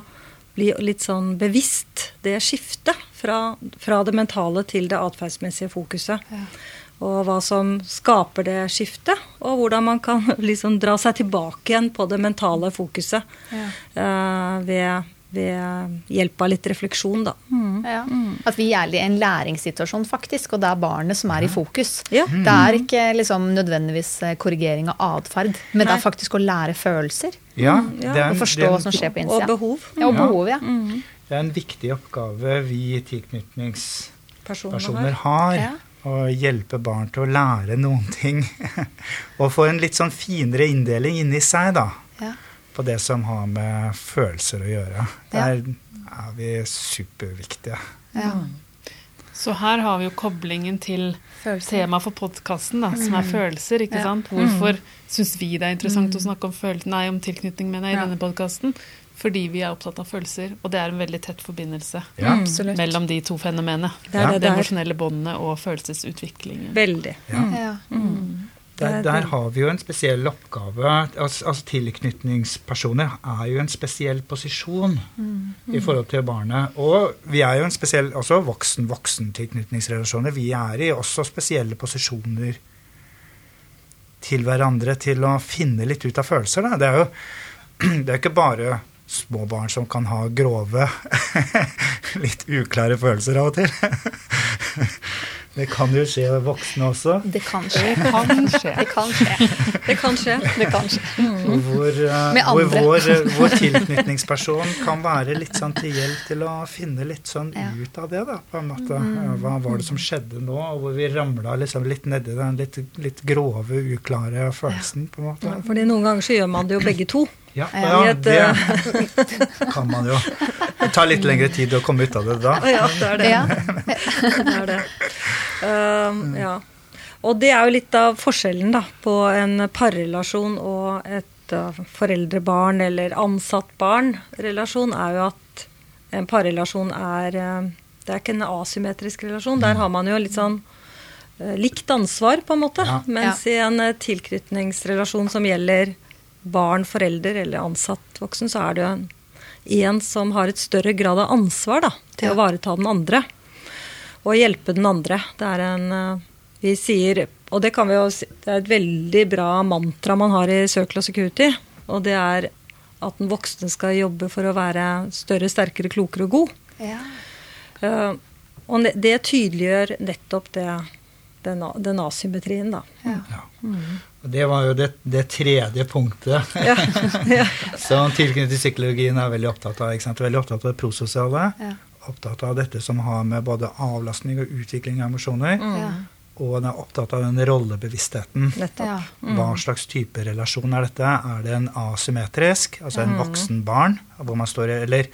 bli litt sånn bevisst det skiftet fra, fra det mentale til det atferdsmessige fokuset. Og hva som skaper det skiftet, og hvordan man kan liksom dra seg tilbake igjen på det mentale fokuset eh, ved, ved hjelp av litt refleksjon, da. Ja. At vi er i en læringssituasjon, faktisk, og det er barnet som er i fokus. Ja. Det er ikke liksom, nødvendigvis eh, korrigering av atferd, men det er faktisk å lære følelser. Ja, ja. det er Og forstå det er hva som skjer på Og innsida. behov. Ja, og behov, ja. Det er en viktig oppgave vi tilknytningspersoner har. har. Ja. Å hjelpe barn til å lære noen ting. og få en litt sånn finere inndeling inni seg, da. Ja. På det som har med følelser å gjøre. Ja. Der er vi superviktige. Ja. Så her har vi jo koblingen til temaet for podkasten, som er følelser. ikke Ja. sant? Hvorfor syns vi det er interessant å snakke om, følelser, nei, om tilknytning mener jeg, i Ja. denne podkasten? Fordi vi er opptatt av følelser, og det er en veldig tett forbindelse Ja. Absolutt. mellom de to fenomenene. Det er det det der. emosjonelle båndet og følelsesutviklingen. Veldig. Ja. Ja. Der, der har vi jo en spesiell oppgave. Altså, altså Tilknytningspersoner er jo en spesiell posisjon i forhold til barnet. Og vi er jo en spesiell også voksen-voksen-tilknytningsrelasjoner. Vi er i også spesielle posisjoner til hverandre til å finne litt ut av følelser. Da. Det er jo det er ikke bare små barn som kan ha grove, litt uklare følelser av og til. Det kan jo skje voksne også. Det kan skje. Kan skje. Det kan skje. Det kan skje. Det kan skje. Mm. hvor, uh, hvor vår, eh, vår tilknytningsperson kan være litt sånn til hjelp til å finne litt sånn Ja. ut av det, da, på en måte. Eh, Hva var det som skjedde nå, og hvor vi ramla liksom litt nedi den litt, litt grove, uklare følelsen, på en måte. Fordi noen ganger så gjør man det jo begge to. Ja, ja det eh, kan man jo. Det tar litt lengre tid å komme ut av det da. Ja, det er det. Ja. det, er det. Um, ja. Og det er jo litt av forskjellen da, på en parrelasjon og et uh, foreldre-barn- eller ansatt-barn-relasjon, er jo at en parrelasjon er uh, Det er ikke en asymmetrisk relasjon. Der har man jo litt sånn uh, likt ansvar, på en måte. Ja. Mens i en tilknytningsrelasjon som gjelder barn, forelder eller ansatt voksen, så er det jo en, en som har et større grad av ansvar da, til Ja. å ivareta den andre. og hjelpe den andre. Det er en eh, Vi sier Og det kan vi jo si, det er et veldig bra mantra man har i Circle of Security, og det er at den voksne skal jobbe for å være større, sterkere, klokere og god. Ja. Uh, og det, det tydeliggjør nettopp det, den, den asymmetrien, da. Ja. Og det var jo det, det tredje punktet Ja. ja. som tilknyttet psykologien er veldig opptatt av. ikke sant? Veldig opptatt av det prososiale. Ja. Opptatt av dette som har med både avlastning og utvikling av emosjoner. Mm. Og den er opptatt av den rollebevisstheten. Nettopp. Ja. Hva slags type relasjon er dette? Er det en asymmetrisk, altså en voksen barn, hvor man står i Eller,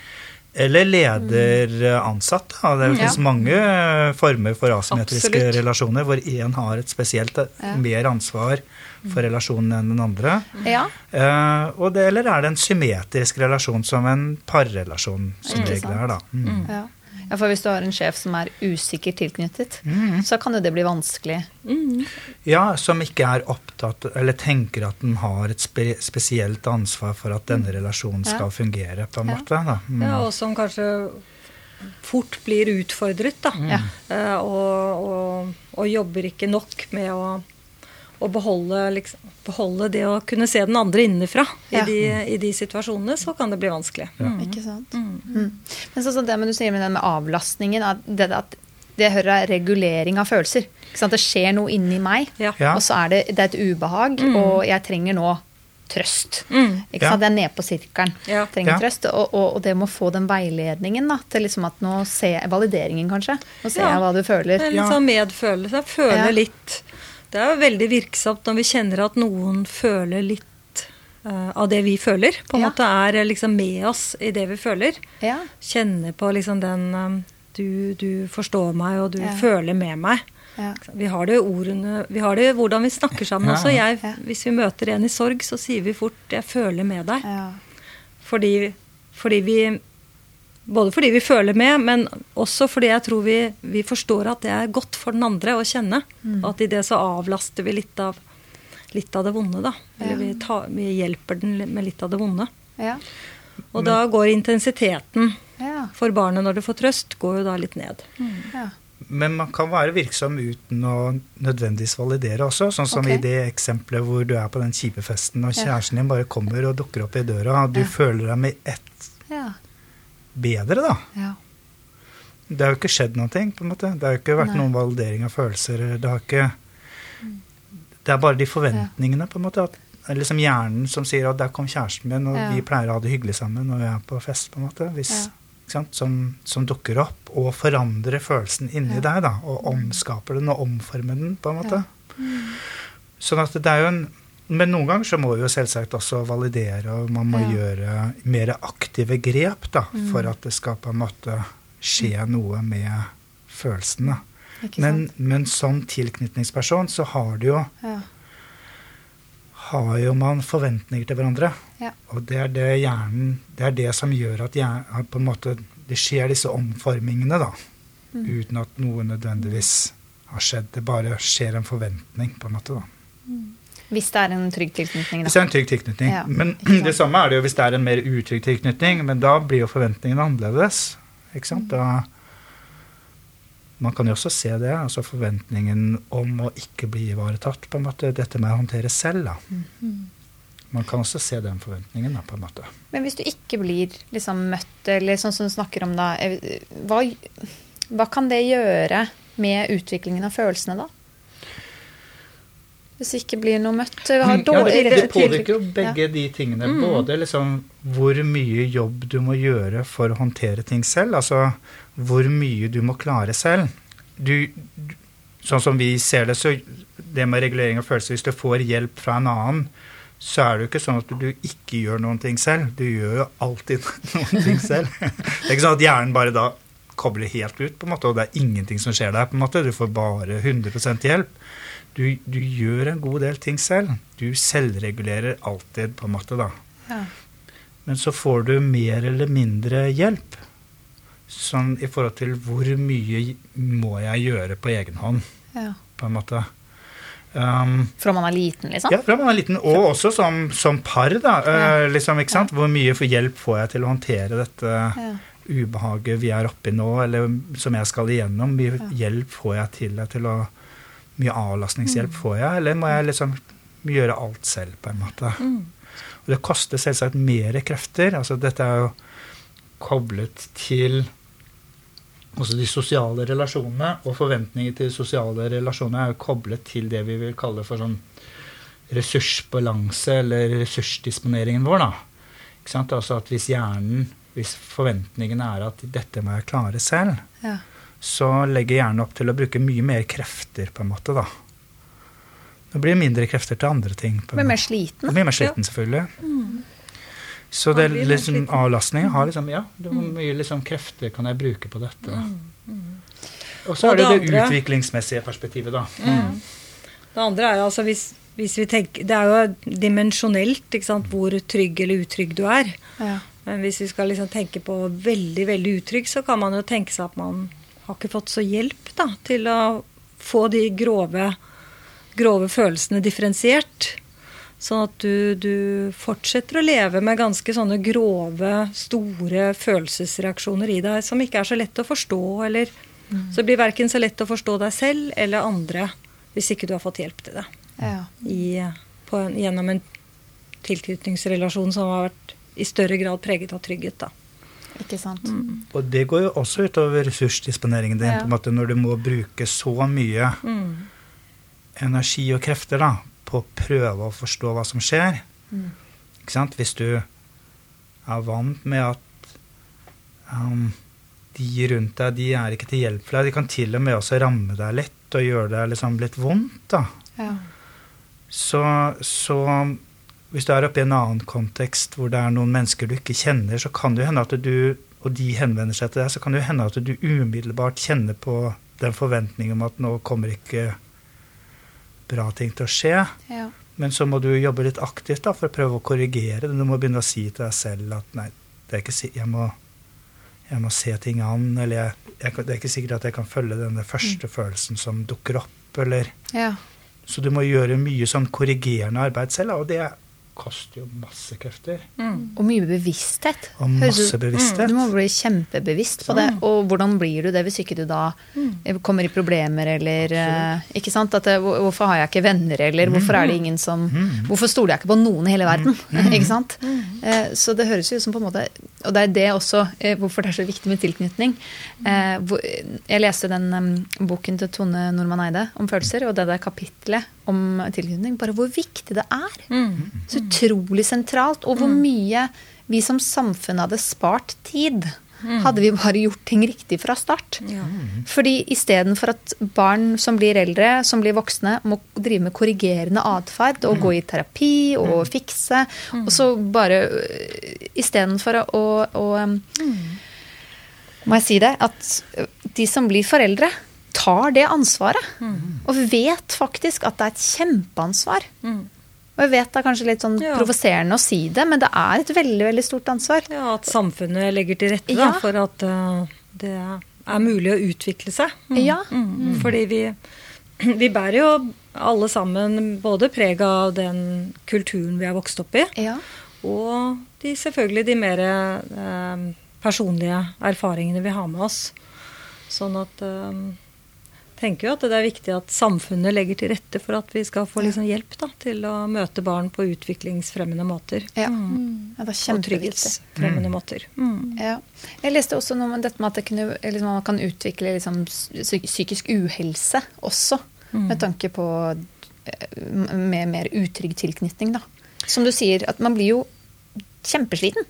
eller leder-ansatt. Da. Det Ja. finnes mange eh, former for asymmetriske Absolutt. relasjoner, hvor én har et spesielt Ja. mer ansvar for relasjonen enn den andre. ja. Uh, og det, eller er det en symmetrisk relasjon som en parrelasjon, som mm. regel er, da. Mm. Ja. ja, for hvis du har en sjef som er usikkert tilknyttet, Mm. så kan jo det bli vanskelig. Ja, som ikke er opptatt, eller tenker at den har et spe spesielt ansvar for at denne relasjonen Ja. skal fungere, på en Ja. måte. Da. Mm. Ja, og som kanskje fort blir utfordret, da. Ja. Eh, og, og, og jobber ikke nok med å, å beholde, liksom, beholde det å kunne se den andre innenfra Ja. i, de, i de situasjonene, så kan det bli vanskelig. Ikke sant? Mm. Men sånn som det med du sier med den med avlastningen, at det, at det jeg hører er regulering av følelser. Ikke sant? Det skjer noe inni meg, Ja. Ja. og så er det, det er et ubehag, og jeg trenger nå trøst. Mm. Ikke Ja. sant? Jeg er nede på sirkelen. Ja. Trenger Ja. trøst. Og, og, og det må få den veiledningen da, til liksom at nå ser jeg Valideringen, kanskje. Nå ser Ja. jeg hva du føler. Det er litt sånn medfølelse. Føle Ja. litt. Det er jo veldig virksomt når vi kjenner at noen føler litt uh, av det vi føler. På en Ja. måte er liksom med oss i det vi føler. Ja. Kjenner på liksom den um, du, du forstår meg, og du Ja. føler med meg. Ja. Vi har det ordene Vi har det hvordan vi snakker sammen Ja. også. Jeg, Ja. Hvis vi møter en i sorg, så sier vi fort 'jeg føler med deg'. Ja. Fordi, fordi vi Både fordi vi føler med, men også fordi jeg tror vi, vi forstår at det er godt for den andre å kjenne. Mm. Og at i det så avlaster vi litt av, litt av det vonde, da. Eller Ja. vi, tar, vi hjelper den med litt av det vonde. Ja. Og da går intensiteten Ja. for barnet når det får trøst, går jo da litt ned. Ja. Men man kan være virksom uten å nødvendigvis validere også. Sånn som okay. i det eksempelet hvor du er på den kjipe festen, og kjæresten din bare kommer og dukker opp i døra, og du Ja. føler deg med ett Ja. Bedre, da. ja. Det har jo ikke skjedd noe, på en måte. Det har jo ikke vært Nei. noen validering av følelser. Det har ikke Det er bare de forventningene, på en måte. At, liksom hjernen som sier at der kom kjæresten min, og Ja. vi pleier å ha det hyggelig sammen når vi er på fest, på en måte. Hvis, Ja. Som, som dukker opp og forandrer følelsen inni Ja. deg, da. Og omskaper den og omformer den, på en måte. Sånn at det er jo en men noen ganger så må vi jo selvsagt også validere, og man må Ja. gjøre mer aktive grep da, for at det skal på en måte skje noe med følelsene. Men, men som tilknytningsperson så har, du jo, Ja. har jo man forventninger til hverandre. Ja. Og det er det hjernen Det er det som gjør at, hjernen, at på en måte, det skjer disse omformingene, da. Mm. Uten at noe nødvendigvis har skjedd. Det bare skjer en forventning, på en måte. da. Hvis det er en trygg tilknytning, Hvis det er en trygg tilknytning. Ja, men det samme er det jo hvis det er en mer utrygg tilknytning. Men da blir jo forventningene annerledes. Ikke sant? Da, man kan jo også se det. altså Forventningen om å ikke bli ivaretatt. på en måte, Dette med å håndtere selv. da. Man kan også se den forventningen. da, på en måte. Men hvis du ikke blir liksom møtt, eller sånn som du snakker om da, eh, hva, hva kan det gjøre med utviklingen av følelsene da? Hvis det ikke blir noe møtt? Har Ja, det, det påvirker jo Ja. begge de tingene. Både liksom hvor mye jobb du må gjøre for å håndtere ting selv. Altså hvor mye du må klare selv. Du, du, sånn som vi ser det, så det med regulering av følelser Hvis du får hjelp fra en annen, så er det jo ikke sånn at du ikke gjør noen ting selv. Du gjør jo alltid noen ting selv. Det er ikke sånn at hjernen bare da kobler helt ut, på en måte, og det er ingenting som skjer der. på en måte. Du får bare 100% hjelp. Du, du gjør en god del ting selv. Du selvregulerer alltid, på en måte, da. Ja. Men så får du mer eller mindre hjelp. Sånn i forhold til hvor mye må jeg gjøre på egen hånd, Ja. på en måte. Um, Fra man er liten, liksom? ja, fra man er liten, og også som, som par, da. Ja. eh, liksom, ikke sant? Hvor mye for hjelp får jeg til å håndtere dette Ja. Ubehaget vi er oppi nå, eller som jeg skal igjennom, mye hjelp får jeg til til å Mye avlastningshjelp får jeg, eller må jeg liksom gjøre alt selv, på en måte. Og det koster selvsagt mer krefter. altså Dette er jo koblet til også de sosiale relasjonene, og forventninger til sosiale relasjoner er jo koblet til det vi vil kalle for sånn ressursbalanse, eller ressursdisponeringen vår. da. Altså at hvis hjernen, hvis forventningen er at dette må jeg klare selv, Ja. så legger hjernen opp til å bruke mye mer krefter, på en måte, da. Det blir mindre krefter til andre ting. på Blir mer sliten. Blir mer sliten, selvfølgelig. Så det er liksom, sliten. avlastning har liksom Ja, det hvor mye liksom krefter kan jeg bruke på dette? Og så er det det det utviklingsmessige perspektivet, da. Det andre er altså hvis, hvis vi tenker Det er jo dimensjonelt hvor trygg eller utrygg du er. Ja. Men hvis vi skal liksom tenke på veldig veldig utrygg, så kan man jo tenke seg at man har ikke fått så hjelp da, til å få de grove, grove følelsene differensiert. Sånn at du, du fortsetter å leve med ganske sånne grove, store følelsesreaksjoner i deg som ikke er så lett å forstå. Eller, Så det blir verken så lett å forstå deg selv eller andre hvis ikke du har fått hjelp til det Ja. i, på en, gjennom en tilknytningsrelasjon som har vært i større grad preget av trygghet. Da. Ikke sant. Og det går jo også utover ressursdisponeringen din, Ja. på en måte når du må bruke så mye energi og krefter da, på å prøve å forstå hva som skjer. Ikke sant? Hvis du er vant med at um, de rundt deg de er ikke til hjelp for deg, de kan til og med også ramme deg litt og gjøre deg liksom litt vondt. da. Ja. Så, så hvis du er oppe i en annen kontekst hvor det er noen mennesker du ikke kjenner, så kan det hende at du, og de henvender seg til deg, så kan det jo hende at du umiddelbart kjenner på den forventningen om at nå kommer ikke bra ting til å skje. Ja. Men så må du jobbe litt aktivt da, for å prøve å korrigere det. Du må begynne å si til deg selv at nei, det er ikke, si- jeg, må, jeg må se ting an, eller jeg, jeg, det er ikke sikkert at jeg kan følge denne første følelsen som dukker opp, eller ja. så du må gjøre mye sånn korrigerende arbeid selv, da, og det koster jo masse krefter. Og mye bevissthet. Og masse bevissthet. Du må bli kjempebevisst på det. Og hvordan blir du det hvis ikke du da eh, kommer i problemer eller eh, Ikke sant? At det, hvorfor har jeg ikke venner, eller hvorfor er det ingen som Hvorfor stoler jeg ikke på noen i hele verden? ikke sant? Eh, Så det høres jo ut som på en måte Og det er det også eh, hvorfor det er så viktig med tilknytning. Eh, hvor- Jeg leste den boken til Tone Normann Eide om følelser, og det der kapitlet om tilknytning. Bare hvor viktig det er. Så utrolig sentralt. Og hvor mye vi som samfunn hadde spart tid. Hadde vi bare gjort ting riktig fra start. Fordi istedenfor at barn som blir eldre, som blir voksne, må drive med korrigerende atferd og gå i terapi og fikse, og så bare øh, Istedenfor å, å um, Må jeg si det? At de som blir foreldre, tar det ansvaret. Og vet faktisk at det er et kjempeansvar. Og jeg vet det er kanskje litt sånn Ja. provoserende å si det, men det er et veldig veldig stort ansvar. Ja, At samfunnet legger til rette da, Ja. for at uh, det er mulig å utvikle seg. Mm. Ja. Mm. Fordi vi, vi bærer jo alle sammen både preg av den kulturen vi er vokst opp i, Ja. og de, selvfølgelig de mer uh, personlige erfaringene vi har med oss. Sånn at eh, tenker jo at det er viktig at samfunnet legger til rette for at vi skal få liksom hjelp da, til å møte barn på utviklingsfremmende måter. Ja. Mm. ja, det er Og trygghetsfremmende mm. måter. Mm. Ja. Jeg leste også noe om dette med at det kunne, liksom, man kan utvikle liksom, psykisk uhelse også, med tanke på eh, med mer utrygg tilknytning. Da. Som du sier, at man blir jo kjempesliten.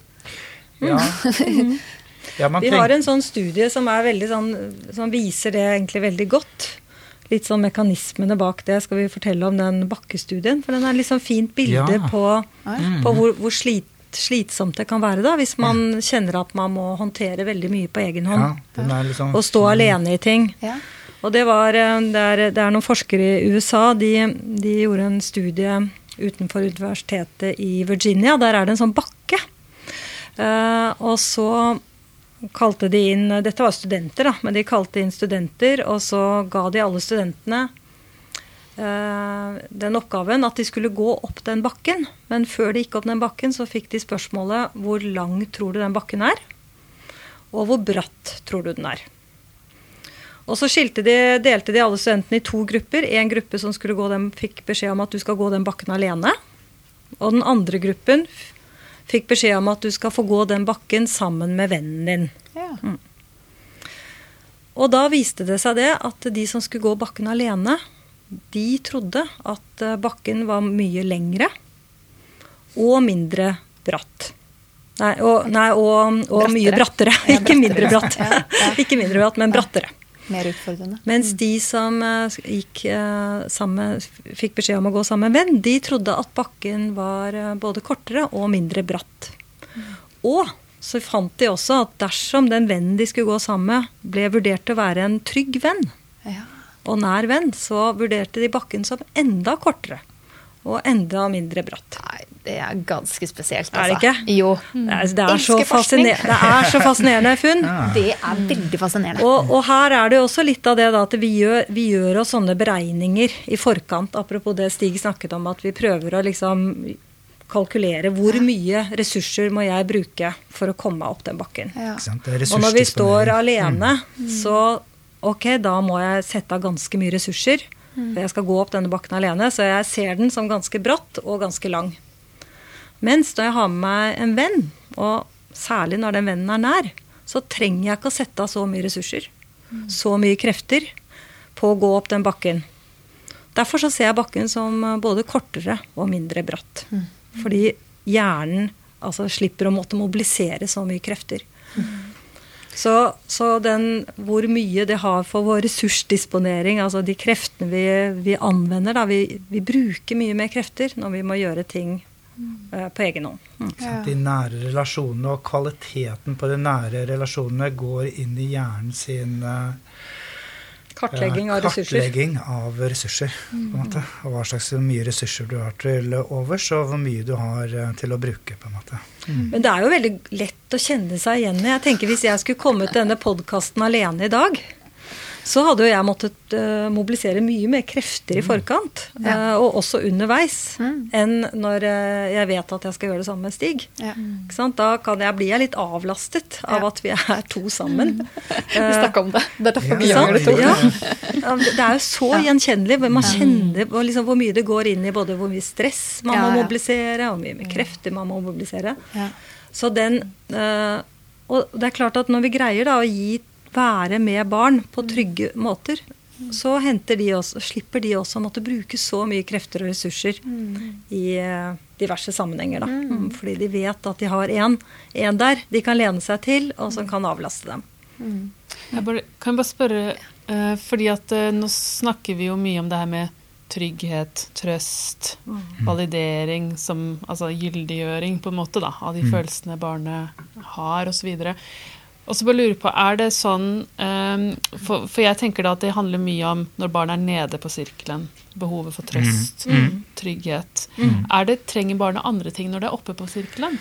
Ja. ja, man Vi har en sånn studie som, er sånn, som viser det egentlig veldig godt. Litt sånn mekanismene bak det. Skal vi fortelle om den bakkestudien? For den er litt sånn fint bilde Ja. på, på hvor, hvor slit, slitsomt det kan være da, hvis man kjenner at man må håndtere veldig mye på egen hånd. ja, er sånn- Og stå alene i ting. Ja. Og det, var, eh, det, er, det er noen forskere i USA, de, de gjorde en studie utenfor universitetet i Virginia. Der er det en sånn bakke. Uh, og så kalte de inn Dette var studenter, da, men de kalte inn studenter, og så ga de alle studentene eh, den oppgaven at de skulle gå opp den bakken. Men før de gikk opp den bakken, så fikk de spørsmålet hvor lang tror du den bakken er? og hvor bratt tror du den er? Og så de, delte de alle studentene i to grupper. En gruppe som skulle gå den, fikk beskjed om at du skal gå den bakken alene. Og den andre gruppen fikk beskjed om at du skal få gå den bakken sammen med vennen din. Ja. Og da viste det seg det at de som skulle gå bakken alene, de trodde at eh, bakken var mye lengre og mindre bratt. Nei, og, nei, og, og mye brattere. Ja, Ikke mindre bratt. Ja, ja. Ikke mindre bratt, men brattere. Mer utfordrende. Mens de som eh, gikk eh, sammen, fikk beskjed om å gå sammen med en venn, de trodde at bakken var eh, både kortere og mindre bratt. Og så fant de også at dersom den vennen de skulle gå sammen med, ble vurdert til å være en trygg venn Ja. og nær venn, så vurderte de bakken som enda kortere og enda mindre bratt. Nei, det er ganske spesielt, Er det altså. ikke? Jo. Det er, det er, så, fasciner- det er så fascinerende funn. Det er veldig fascinerende. Og, og her er det jo også litt av det da, at vi gjør, vi gjør oss sånne beregninger i forkant. Apropos det Stig snakket om, at vi prøver å liksom kalkulere hvor mye ressurser må jeg bruke for å komme meg opp den bakken. Ja. Og når vi står alene, så ok, da må jeg sette av ganske mye ressurser. For jeg skal gå opp denne bakken alene, så jeg ser den som ganske bratt og ganske lang. Mens når jeg har med meg en venn, og særlig når den vennen er nær, så trenger jeg ikke å sette av så mye ressurser, så mye krefter, på å gå opp den bakken. Derfor så ser jeg bakken som eh, både kortere og mindre bratt. Fordi hjernen altså, slipper å måtte mobilisere så mye krefter. Så, så den, hvor mye det har for vår ressursdisponering, altså de kreftene vi, vi anvender da, vi, vi bruker mye mer krefter når vi må gjøre ting uh, på egen hånd. Mm. Ikke? De nære relasjonene og kvaliteten på de nære relasjonene går inn i hjernen sin uh, Kartlegging av eh, ressurser. kartlegging av ressurser. På en måte. Og hva slags mye ressurser du har til overs, og hvor mye du har til å bruke. på en måte. Men det er jo veldig lett å kjenne seg igjen i. Jeg tenker Hvis jeg skulle kommet til denne podkasten alene i dag, så hadde jo jeg måttet uh, mobilisere mye mer krefter i forkant, eh, og også underveis, enn når uh, jeg vet at jeg skal gjøre det sammen med Stig. Ja. Ikke sant? Da kan jeg, blir jeg litt avlastet av Ja. at vi er to sammen. Vi snakka om det. Det er derfor vi gjør det to. Ja. Ja, Det er jo så gjenkjennelig. Man kjenner hvor liksom, hvor mye det går inn i både hvor mye stress man Ja, må ja. mobilisere, og hvor mye krefter man må mobilisere. Ja. Så den eh, Og det er klart at når vi greier da å gi være med barn på trygge måter, så henter de også, slipper de også å måtte bruke så mye krefter og ressurser i eh, diverse sammenhenger. Da. Mm, Fordi de vet at de har en, en der de kan lene seg til, og som kan avlaste dem. Jeg bare, kan jeg bare spørre, eh, fordi at eh, nå snakker vi jo mye om det her med trygghet, trøst, validering, som, altså gyldiggjøring på en måte da, av de følelsene barnet har osv. Og så bare lurer på, er det sånn um, for, for jeg tenker da at det handler mye om når barn er nede på sirkelen, behovet for trøst, trygghet. Er det, trenger barnet andre ting når det er oppe på sirkelen?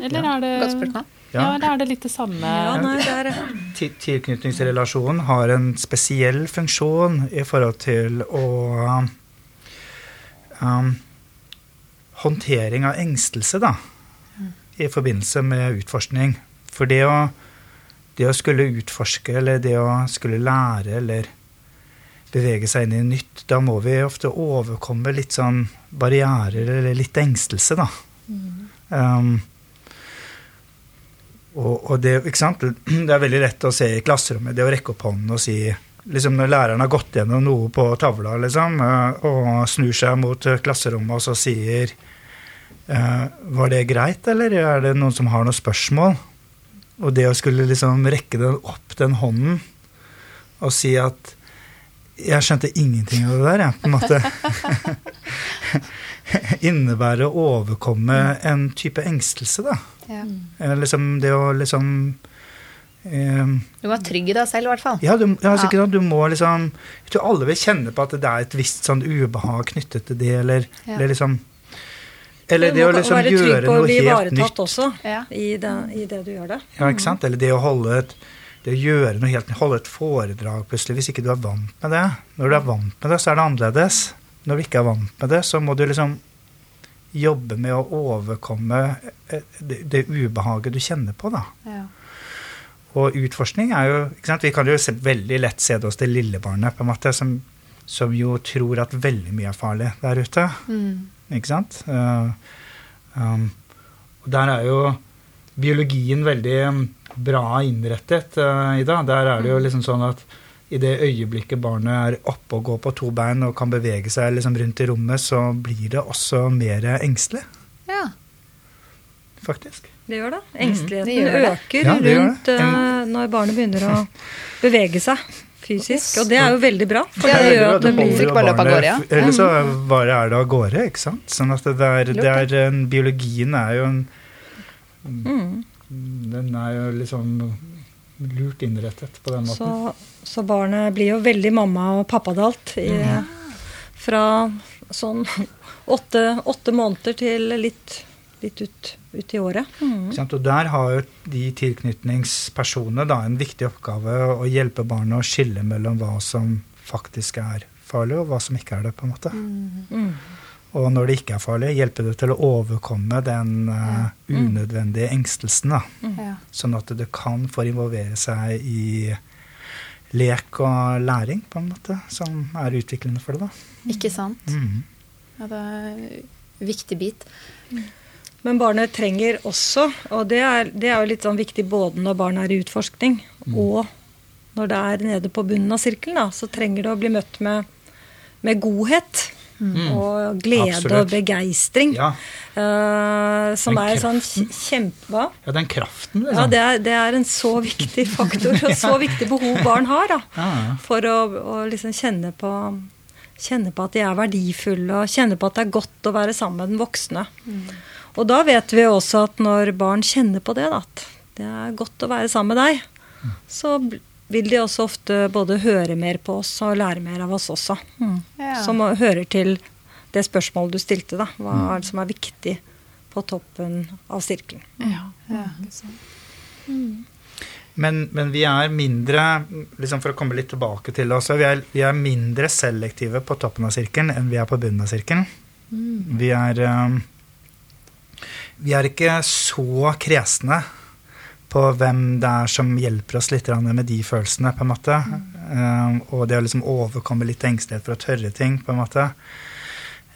Eller er det Godt spørsmål. Ja, Ja. eller er det litt det samme? Ja, nei, det er Til- Tilknytningsrelasjonen har en spesiell funksjon i forhold til å um, Håndtering av engstelse, da, i forbindelse med utforskning. For det å, det å skulle utforske, eller det å skulle lære, eller bevege seg inn i nytt, da må vi ofte overkomme litt sånn barrierer, eller litt engstelse, da. Um, og, og det, ikke sant? det er veldig lett å se i klasserommet, det å rekke opp hånden og si liksom Når læreren har gått gjennom noe på tavla liksom, eh, og snur seg mot klasserommet og så sier eh, Var det greit, eller er det noen som har noen spørsmål? Og det å skulle liksom rekke den opp, den hånden, og si at Jeg skjønte ingenting av det der, jeg, på en måte. Innebærer å overkomme en type engstelse, da. Ja. Eh, Liksom det å liksom eh, Du var trygg i deg selv, i hvert fall. Ja, du, ja, altså, Ja. du må liksom Jeg tror alle vil kjenne på at det er et visst sånn ubehag knyttet til det, eller, Ja. eller liksom Eller det å liksom være trygg gjøre på å bli helt ivaretatt også Ja. i, det, i det du gjør det. Ja, ikke sant? Eller det å holde et det å gjøre noe helt Holde et foredrag plutselig, hvis ikke du er vant med det. Når du er vant med det, så er det annerledes. Når du ikke er vant med det, så må du liksom jobbe med å overkomme eh, det, det ubehaget du kjenner på, da. Ja. og utforskning er jo ikke sant? Vi kan jo se, veldig lett se det hos det lille barnet, på en måte, som, som jo tror at veldig mye er farlig der ute. Ikke sant? Eh, um, der er jo biologien veldig um, bra innrettet, uh, Ida. Der er det jo liksom sånn at i det øyeblikket barnet er oppe og går på to bein og kan bevege seg liksom rundt i rommet, så blir det også mer engstelig, Ja. faktisk. Det gjør det. Engsteligheten det gjør det. øker Ja, det rundt det. eh, når barnet begynner å bevege seg fysisk. Og det er jo veldig bra, for det det gjør at det blir Fikk bare løpe av barnet- gårde, ja. Eller så bare er det av gårde, ikke sant. Sånn at det er, det er en, biologien er jo en mm. Den er jo liksom lurt innrettet på den måten. så, så barnet blir jo veldig mamma- og pappadalt i, fra sånn åtte, åtte måneder til litt, litt ut, ut i året. Mm. Og der har jo de tilknytningspersonene da en viktig oppgave å hjelpe barnet å skille mellom hva som faktisk er farlig, og hva som ikke er det. på en måte. Mm. Og når det ikke er farlig, hjelpe det til å overkomme den uh, unødvendige engstelsen. da. Ja. Sånn at det kan få involvere seg i lek og læring, på en måte, som er utviklende for det. da. Ikke sant? Ja, det er en viktig bit. Men barnet trenger også, og det er, det er jo litt sånn viktig både når barnet er i utforskning, og når det er nede på bunnen av sirkelen, da, så trenger det å bli møtt med, med godhet. Og glede Absolutt. og begeistring. Ja. Uh, som Den er sånn kjempe... Ja, den kraften, liksom. Ja, det er, det er en så viktig faktor og så viktig behov barn har da, Ja, ja. for å, å liksom kjenne, på, kjenne på at de er verdifulle og kjenne på at det er godt å være sammen med den voksne. Og da vet vi også at når barn kjenner på det, at det er godt å være sammen med deg, så vil de også ofte både høre mer på oss og lære mer av oss også. Ja. Som hører til det spørsmålet du stilte, da. Hva er det som er viktig på toppen av sirkelen? Ja. Ja. Men, men vi er mindre liksom For å komme litt tilbake til det også, vi er, vi er mindre selektive på toppen av sirkelen enn vi er på bunnen av sirkelen. Vi er um, Vi er ikke så kresne på hvem det er som hjelper oss litt med de følelsene, på en måte. Um, og det å liksom overkomme litt engstelighet for å tørre ting, på en måte.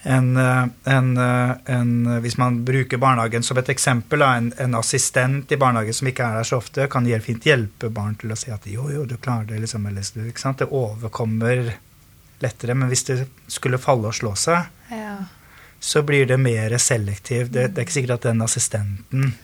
En, eh, en, eh, en, hvis man bruker barnehagen som et eksempel, en, en assistent i barnehagen som ikke er der så ofte, kan fint hjelpe barn til å si at jo, jo, du klarer det, liksom? Det overkommer lettere. Men hvis det skulle falle og slå seg, Ja. Så blir det mer selektiv. Det, det er ikke sikkert at den assistenten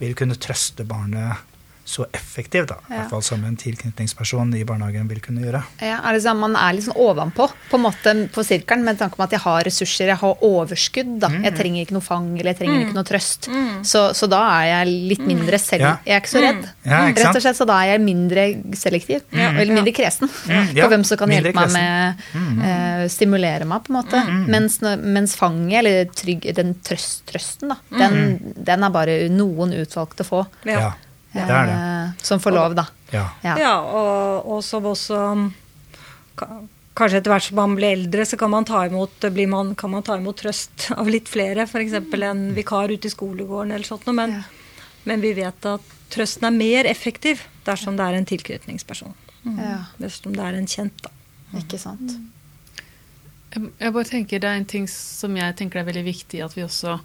vil kunne trøste barnet så effektiv, da. I Ja. hvert fall som en tilknytningsperson i barnehagen vil kunne gjøre. Ja, er det sånn, man er litt sånn ovenpå på en måte på sirkelen med tanke på at jeg har ressurser, jeg har overskudd. da. Mm. Jeg trenger ikke noe fang eller jeg trenger ikke noe trøst. Så, så da er jeg litt mindre selv... Ja. Jeg er ikke så redd. Ja, ikke? Rett og slett, Så da er jeg mindre selektiv. Eller mindre kresen Mm, ja, på hvem som kan mindre hjelpe kresen. meg med uh, Stimulere meg, på en måte. Mens, mens fanget, eller trygg, den trøst, trøsten, da, den, den er bare noen utvalgte få. Ja, det er det. eh, Som får lov, da. Ja. Ja. Ja, og, og som også Kanskje etter hvert som man blir eldre, så kan man ta imot, blir man, kan man ta imot trøst av litt flere. F.eks. en vikar ute i skolegården eller sånt noe. Men, Ja. men vi vet at trøsten er mer effektiv dersom det er en tilknytningsperson. Ja. Dersom det er en kjent, da. Ikke sant. Jeg, jeg bare tenker Det er en ting som jeg tenker er veldig viktig at vi også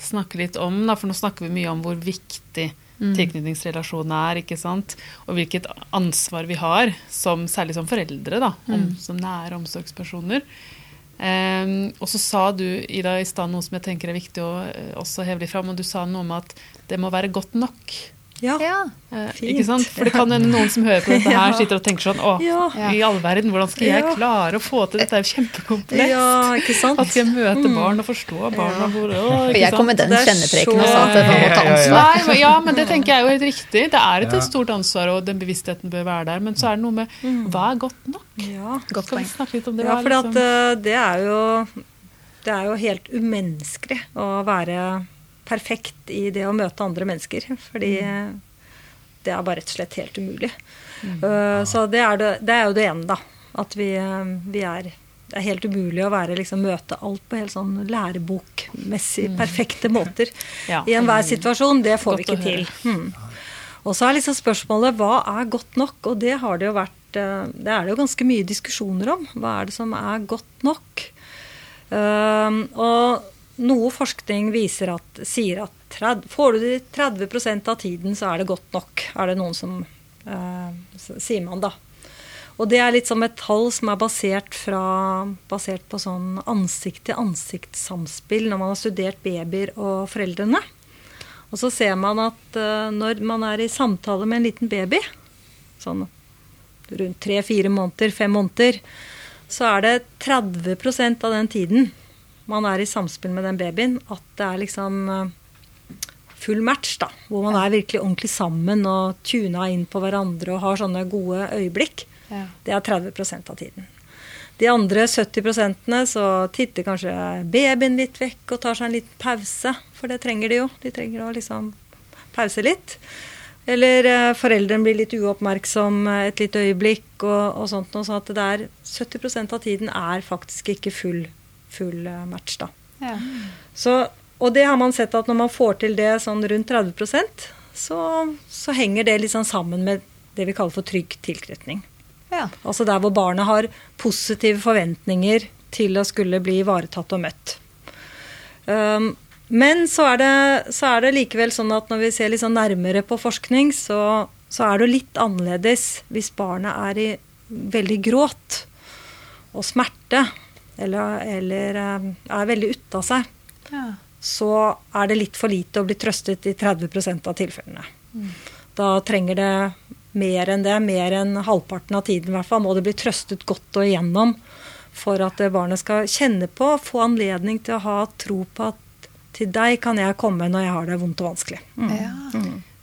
snakker litt om. Da, for nå snakker vi mye om hvor viktig tilknytningsrelasjonen er, ikke sant? og hvilket ansvar vi har, som, særlig som foreldre, da, om, som nære omsorgspersoner. Um, og så sa du Ida, i stad noe som jeg tenker er viktig å uh, også heve litt fram, og du sa noe om at det må være godt nok. Ja. Ja. Eh, Fint. ikke sant? For det kan hende noen som hører på dette her, sitter og tenker sånn Å, Ja. i all verden, hvordan skal jeg Ja. klare å få til dette? Det er jo kjempekomplekst. Ja, ikke sant? At jeg møter barn og forstår barna hvor, Og jeg kom med den kjennepreken og sa at man må ta ansvar. Nei, men, ja, men det tenker jeg er jo helt riktig. Det er et Ja. stort ansvar, og den bevisstheten bør være der. Men så er det noe med hva er godt nok? Ja. Godt Skal vi snakke litt om det? Ja, for liksom- eh, det er jo Det er jo helt umenneskelig å være perfekt i det å møte andre mennesker. Fordi det er bare rett og slett helt umulig. Eh, Så det er, det, det er jo det ene, da. At vi, eh, vi er Det er helt umulig å være, liksom, møte alt på helt sånn lærebokmessig perfekte måter Ja. i enhver situasjon. Det får vi Godt vi ikke til. Mm. Og så er liksom spørsmålet hva er godt nok? Og det har det jo vært eh, Det er det jo ganske mye diskusjoner om. Hva er det som er godt nok? Um, og noe forskning viser at, sier at 30, får du det 30% av tiden, så er det godt nok. Er det noen som eh, Sier man, da. Og det er litt som et tall som er basert, fra, basert på sånn ansikt-til-ansikt-samspill når man har studert babyer og foreldrene. Og så ser man at eh, når man er i samtale med en liten baby, sånn rundt tre-fire måneder, fem måneder, så er det 30% av den tiden man er i samspill med den babyen, at det er liksom uh, full match, da. Hvor man er virkelig ordentlig sammen og tuna inn på hverandre og har sånne gode øyeblikk. Ja. Det er 30% av tiden. De andre 70% så titter kanskje babyen litt vekk og tar seg en liten pause. For det trenger de jo. De trenger å liksom pause litt. Eller eh, foreldrene blir litt uoppmerksom et lite øyeblikk og, og sånt noe. Så at det er 70% av tiden er faktisk ikke full, full eh, match, da. Ja. Så, og det har man sett at når man får til det sånn rundt 30% så, så henger det sånn sammen med det vi kaller for trygg tilknytning. Ja. Altså der hvor barnet har positive forventninger til å skulle bli ivaretatt og møtt. Um, men så er, det, så er det likevel sånn at når vi ser litt sånn nærmere på forskning, så, så er det jo litt annerledes hvis barnet er i veldig gråt og smerte, eller, eller um, er veldig ute av seg, Ja. så er det litt for lite å bli trøstet i 30% av tilfellene. Da trenger det mer enn det, mer enn halvparten av tiden i hvert fall, må det bli trøstet godt og igjennom for at barnet skal kjenne på, få anledning til å ha tro på at til deg kan jeg komme når jeg har det vondt og vanskelig. Mm. Ja.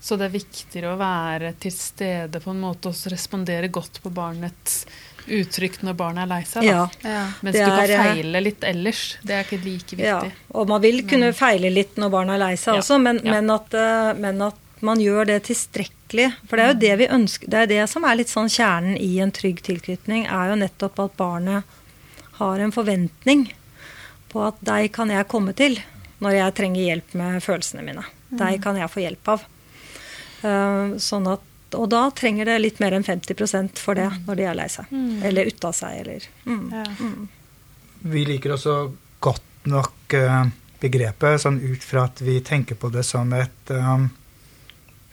Så det er viktigere å være til stede på en måte og respondere godt på barnets uttrykk når barnet er lei seg. Da. Ja. Ja. Mens det du kan eh, feile litt ellers. Det er ikke like viktig. Ja, og man vil kunne feile litt når barnet er lei seg Ja. også, men, Ja. men, at, eh, men at man gjør det tilstrekkelig. For det er jo det vi ønsker, det er det som er litt sånn kjernen i en trygg tilknytning, er jo nettopp at barnet har en forventning på at deg kan jeg komme til når jeg trenger hjelp med følelsene mine. Deg kan jeg få hjelp av. Eh, sånn at, og da trenger det litt mer enn 50% for det når de er lei seg. Eller ute av seg, eller mm. Ja. Vi liker også godt nok eh, begrepet sånn ut fra at vi tenker på det som et, eh,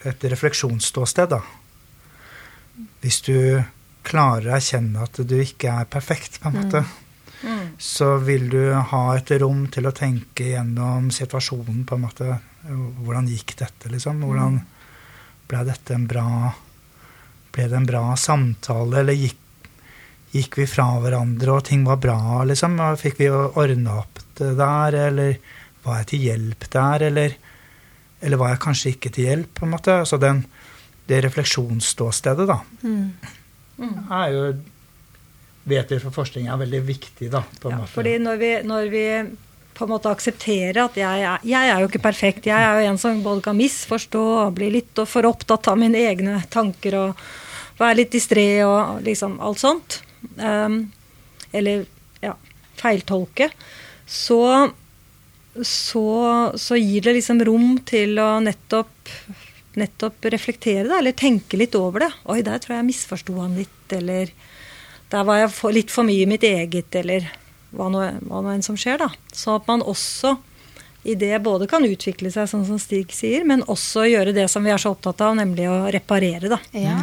et refleksjonsståsted. Da. Hvis du klarer å erkjenne at du ikke er perfekt, på en måte, Mm. så vil du ha et rom til å tenke gjennom situasjonen, på en måte. Hvordan gikk dette, liksom? Hvordan ble dette en bra Ble det en bra samtale, eller gikk gikk vi fra hverandre, og ting var bra, liksom? Fikk vi ordna opp det der, eller var jeg til hjelp der, eller, eller var jeg kanskje ikke til hjelp, på en måte? Altså den, det refleksjonsståstedet, da, er jo Vet vi fra forskning er veldig viktig, da, på en Ja, måte. fordi når vi, når vi på en måte akseptere at jeg er, jeg er jo ikke perfekt. Jeg er jo en som både kan misforstå og bli litt for opptatt av mine egne tanker og være litt distré og liksom alt sånt. Um, eller ja, feiltolke. Så, så, så gir det liksom rom til å nettopp, nettopp reflektere det, eller tenke litt over det. Oi, der tror jeg jeg misforsto han litt, eller der var jeg for, litt for mye i mitt eget, eller hva nå, hva nå enn som skjer, da. Så at man også i det både kan utvikle seg, sånn som Stig sier, men også gjøre det som vi er så opptatt av, nemlig å reparere, da. Ja.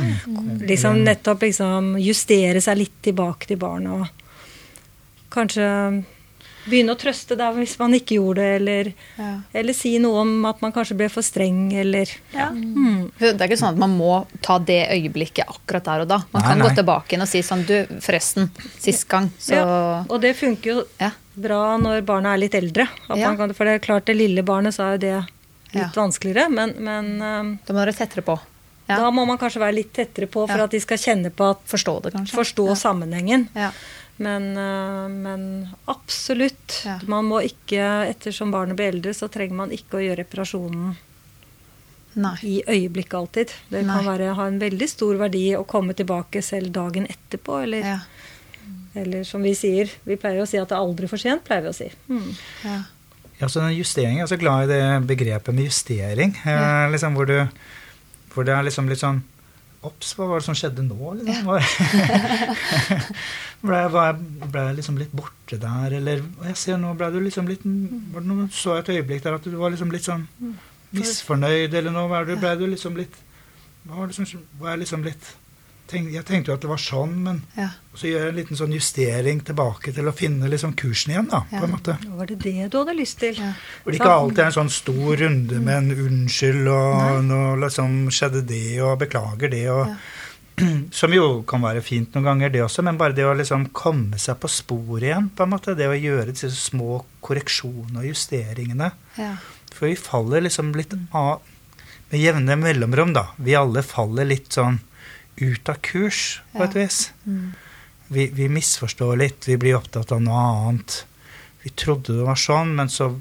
Liksom nettopp liksom justere seg litt tilbake til barnet og kanskje begynne å trøste da hvis man ikke gjorde det, eller, Ja. eller si noe om at man kanskje ble for streng, eller Ja. mm. Det er ikke sånn at man må ta det øyeblikket akkurat der og da. Man Nei, kan nei. gå tilbake igjen og si sånn Du, forresten, sist gang, så Ja, og det funker jo Ja. bra når barna er litt eldre. At Ja. man kan, for det er klart det lille barnet sa jo det litt Ja. vanskeligere, men, men um, Da må dere tettere på. Ja. da må man kanskje være litt tettere på for Ja. at de skal kjenne på at Forstå det, kanskje. Forstå ja. sammenhengen. Men, uh, men absolutt. Ja. Man må ikke, ettersom barnet blir eldre, så trenger man ikke å gjøre reparasjonen Nei. i øyeblikket alltid. Det Nei. kan være, ha en veldig stor verdi å komme tilbake selv dagen etterpå, eller, Ja. eller som vi sier, vi pleier å si at det er aldri for sent, pleier vi å si. Mm. Ja. Ja, så den justering, Jeg er så glad i det begrepet med justering. Eh, liksom hvor, du, Hvor det er liksom litt sånn Ops, hva var det som skjedde nå? Liksom? Ble, jeg- ble jeg liksom litt borte der, eller Jeg ser nå ble du liksom litt var det noe, Så jeg et øyeblikk der at du var liksom litt sånn misfornøyd, eller noe. Ble du liksom litt hva var det som, var jeg liksom litt tenk, Jeg tenkte jo at det var sånn, men Ja. så gjør jeg en liten sånn justering tilbake til å finne liksom kursen igjen, da, Ja. på en måte. Var det det du hadde lyst til? Ja. Hvor det ikke alltid er en sånn stor runde med en unnskyld og nå liksom skjedde det og beklager det og Som jo kan være fint noen ganger, det også, men bare det å liksom komme seg på sporet igjen, på en måte. Det å gjøre disse små korreksjonene og justeringene. Ja. For vi faller liksom litt av med jevne mellomrom, da. Vi alle faller litt sånn ut av kurs, på et vis. Vi, vi misforstår litt, vi blir opptatt av noe annet. Vi trodde det var sånn, men så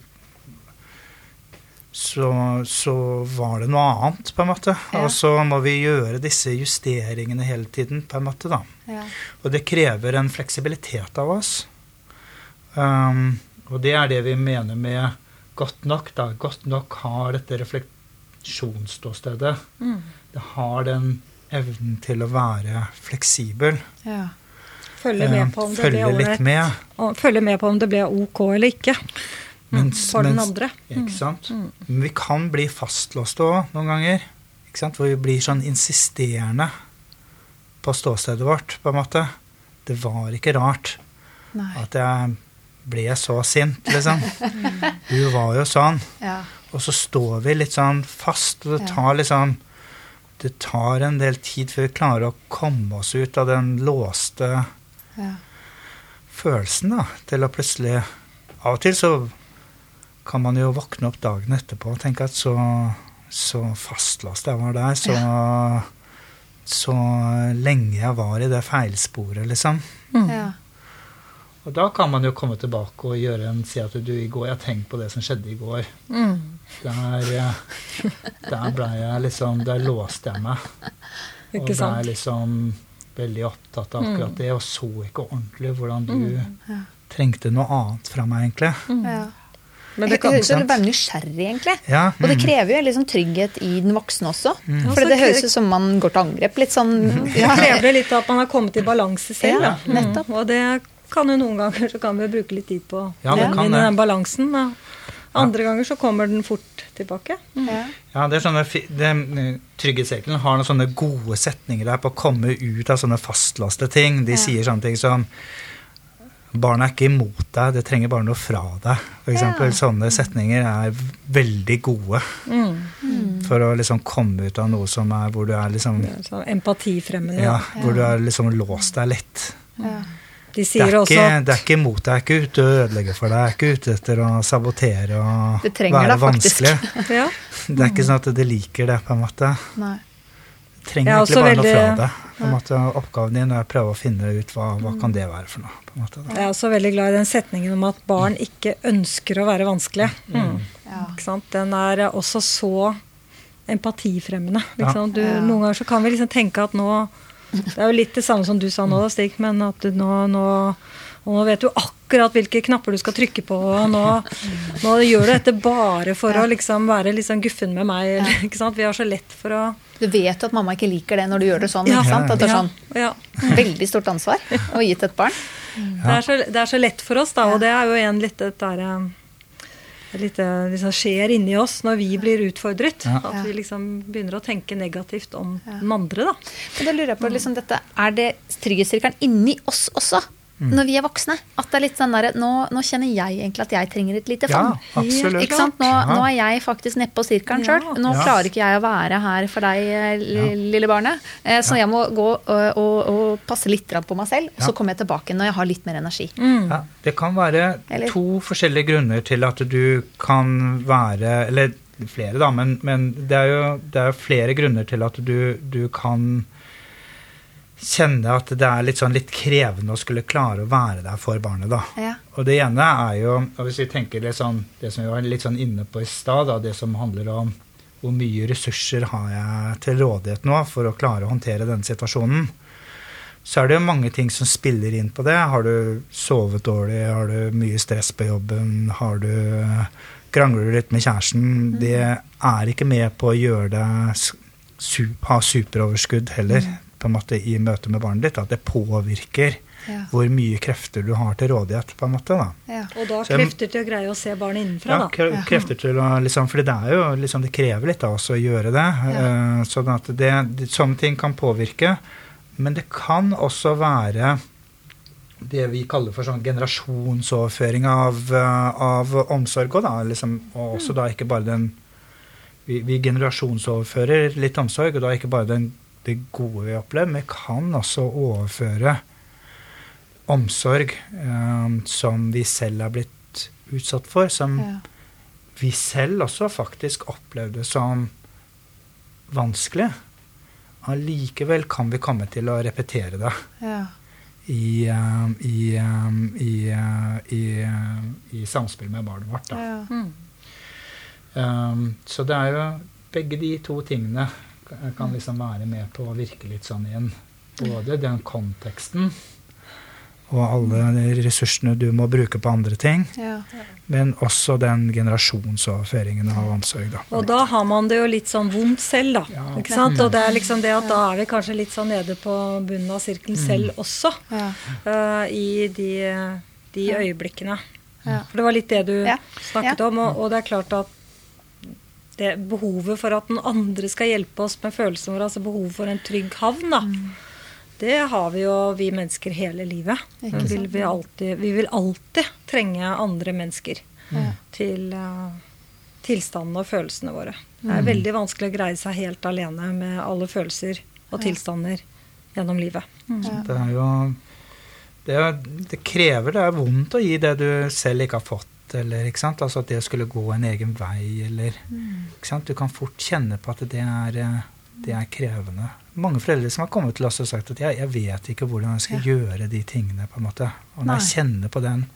så, så var det noe annet, på en måte. Ja. Og så må vi gjøre disse justeringene hele tiden, på en måte, da. Ja. Og det krever en fleksibilitet av oss. Um, og det er det vi mener med godt nok. da. Godt nok har dette refleksjonsståstedet. Det har den evnen til å være fleksibel. Ja. Følge med på om det ble litt med. Og Følge med på om det ble ok eller ikke Mens, for den andre. Ikke sant? Men vi kan bli fastlåste òg noen ganger. Ikke sant? Hvor vi blir sånn insisterende på ståstedet vårt, på en måte. Det var ikke rart Nei. at jeg ble så sint, liksom. Du var jo sånn. Ja. Og så står vi litt sånn fast, og det tar litt liksom Det tar en del tid før vi klarer å komme oss ut av den låste Ja. følelsen, da, til å plutselig Av og til så kan man jo våkne opp dagen etterpå og tenke at så, så fastlåst jeg var der, så så lenge jeg var i det feilsporet, liksom. Ja. Og da kan man jo komme tilbake og gjøre en, si at du i går Jeg har tenkt på det som skjedde i går. Mm. Der, eh, der ble jeg liksom Der låste jeg meg. Og ble liksom veldig opptatt av akkurat det, og så ikke ordentlig hvordan du Ja. trengte noe annet fra meg, egentlig. Ja. Men det høres ut som du er nysgjerrig, egentlig. Ja, Og det mm. krever jo liksom trygghet i den voksne også. Mm. For det høres ut som man går til angrep. Litt sånn det krever litt at man har kommet i balanse selv. Ja. Mm. Og det kan jo noen ganger så kan vi bruke litt tid på å Ja, det kan den balansen. Da. Andre ganger så kommer den fort tilbake. Ja. Ja, det er sånne, det, Trygghetssirkelen har noen sånne gode setninger der på å komme ut av sånne fastlåste ting. De Ja. sier sånne ting som Barnet er ikke imot deg, det trenger bare noe fra deg. For eksempel, Ja. Sånne setninger er veldig gode Mm. for å liksom komme ut av noe som er hvor du er liksom er sånn empatifremmende. Ja, hvor du har liksom låst deg litt. Ja. De Det sier er, også ikke, at det er ikke mot deg, jeg er ikke ute og ødelegger for deg, jeg er ikke ute etter å sabotere og være deg vanskelig. ja, Det er ikke sånn at det liker det, på en måte. Nei. Det trenger er egentlig bare bare noe fra det. På en måte, oppgaven din er å prøve å finne ut hva, hva kan det være for noe. på en måte. Da. Jeg er også veldig glad i den setningen om at barn ikke ønsker å være vanskelige. Mm. Ja. Den er også så empatifremmende. Ja. Liksom. Du, Ja. Noen ganger så kan vi liksom tenke at nå Det er jo litt det samme som du sa nå, Stig, men at du nå, nå og nå vet du akkurat hvilke knapper du skal trykke på, og nå, nå gjør du dette bare for å liksom være sånn guffen med meg. Ja. ikke sant? Vi har så lett for å Du vet at mamma ikke liker det når du gjør det sånn. Ja. ikke sant? At det er ja, sånn ja. veldig stort ansvar å gi til et barn. Det, er så, det er så lett for oss, da, og det er jo igjen litt det der det lite, liksom skjer inni oss når vi blir utfordret. Ja. At vi liksom begynner å tenke negativt om Ja. den andre. da. Men da lurer jeg på, liksom, dette, Er det trygghetssirkelen inni oss også? Mm. Når vi er voksne? At det er litt sånn der, nå, nå kjenner jeg egentlig at jeg trenger et lite Ja, absolutt. Ikke sant? Nå, Ja. nå er jeg faktisk nedpå sirkelen Ja. sjøl. Nå Ja. klarer ikke jeg å være her for deg, eh, li- lille barnet. Eh, Så jeg må gå og, og, og passe litt på meg selv, og så kommer jeg tilbake når jeg har litt mer energi. Ja, det kan være Eller- to forskjellige grunner til at du kan være Eller flere, da, men, men det, er jo, det er jo flere grunner til at du, du kan kjenne at det er litt, sånn litt krevende å skulle klare å være der for barnet. da. Ja. Og det ene er jo og Hvis vi tenker litt sånn, det som vi var litt sånn inne på i stad, da, det som handler om hvor mye ressurser har jeg til rådighet nå for å klare å håndtere denne situasjonen, så er det jo mange ting som spiller inn på det. Har du sovet dårlig, har du mye stress på jobben, har du krangler du litt med kjæresten Det er ikke med på å gjøre deg ha superoverskudd heller, på en måte i møte med barnet ditt. At det påvirker Ja. hvor mye krefter du har til rådighet, på en måte. da. Ja. Og da Så jeg- krefter til å greie å se barnet innenfra, Ja, da. Ja, krefter til å liksom For det er jo liksom Det krever litt av oss å gjøre det. Uh, sånn at det, det, sånne ting kan påvirke. Men det kan også være det vi kaller for sånn generasjonsoverføring av, eh, av omsorg Og, da. Liksom, og også da ikke bare den vi, vi generasjonsoverfører litt omsorg, og da ikke bare den, det gode vi opplever, men vi kan også overføre omsorg eh, som vi selv er blitt utsatt for, som Ja. vi selv også faktisk opplevde som vanskelig. Allikevel kan vi komme til å repetere det Ja. i, um, i, um, i, uh, i, uh, i samspill med barnet vårt. Da. Ja. Mm. Um, så det er jo begge de to tingene kan- liksom være med på å virke litt sånn igjen. Både den konteksten og alle de ressursene du må bruke på andre ting, Ja. men også den generasjonsoverføringen av omsorg. Da. Og da har man det jo litt sånn vondt selv, da. Ja. Ikke sant? Og det er liksom det at da er vi kanskje litt sånn nede på bunnen av sirkelen selv også. Ja. Uh, I de, de øyeblikkene. Ja. For det var litt det du Ja. snakket Ja. om. Og, og det er klart at det behovet for at den andre skal hjelpe oss med følelsene våre, altså behovet for en trygg havn, da. Det har vi jo vi mennesker hele livet. Vil, vi, alltid, vi vil alltid trenge andre mennesker mm. til uh, tilstandene og følelsene våre. Det er veldig vanskelig å greie seg helt alene med alle følelser og tilstander gjennom livet. Det er jo det, er, det krever Det er vondt å gi det du selv ikke har fått. Eller, ikke sant? Altså at det skulle gå en egen vei, eller ikke sant? Du kan fort kjenne på at det er, eh, det er krevende. Mange foreldre som har kommet til oss og sagt at jeg, jeg vet ikke hvordan jeg skal gjøre de tingene. på en måte. Og når jeg kjenner på den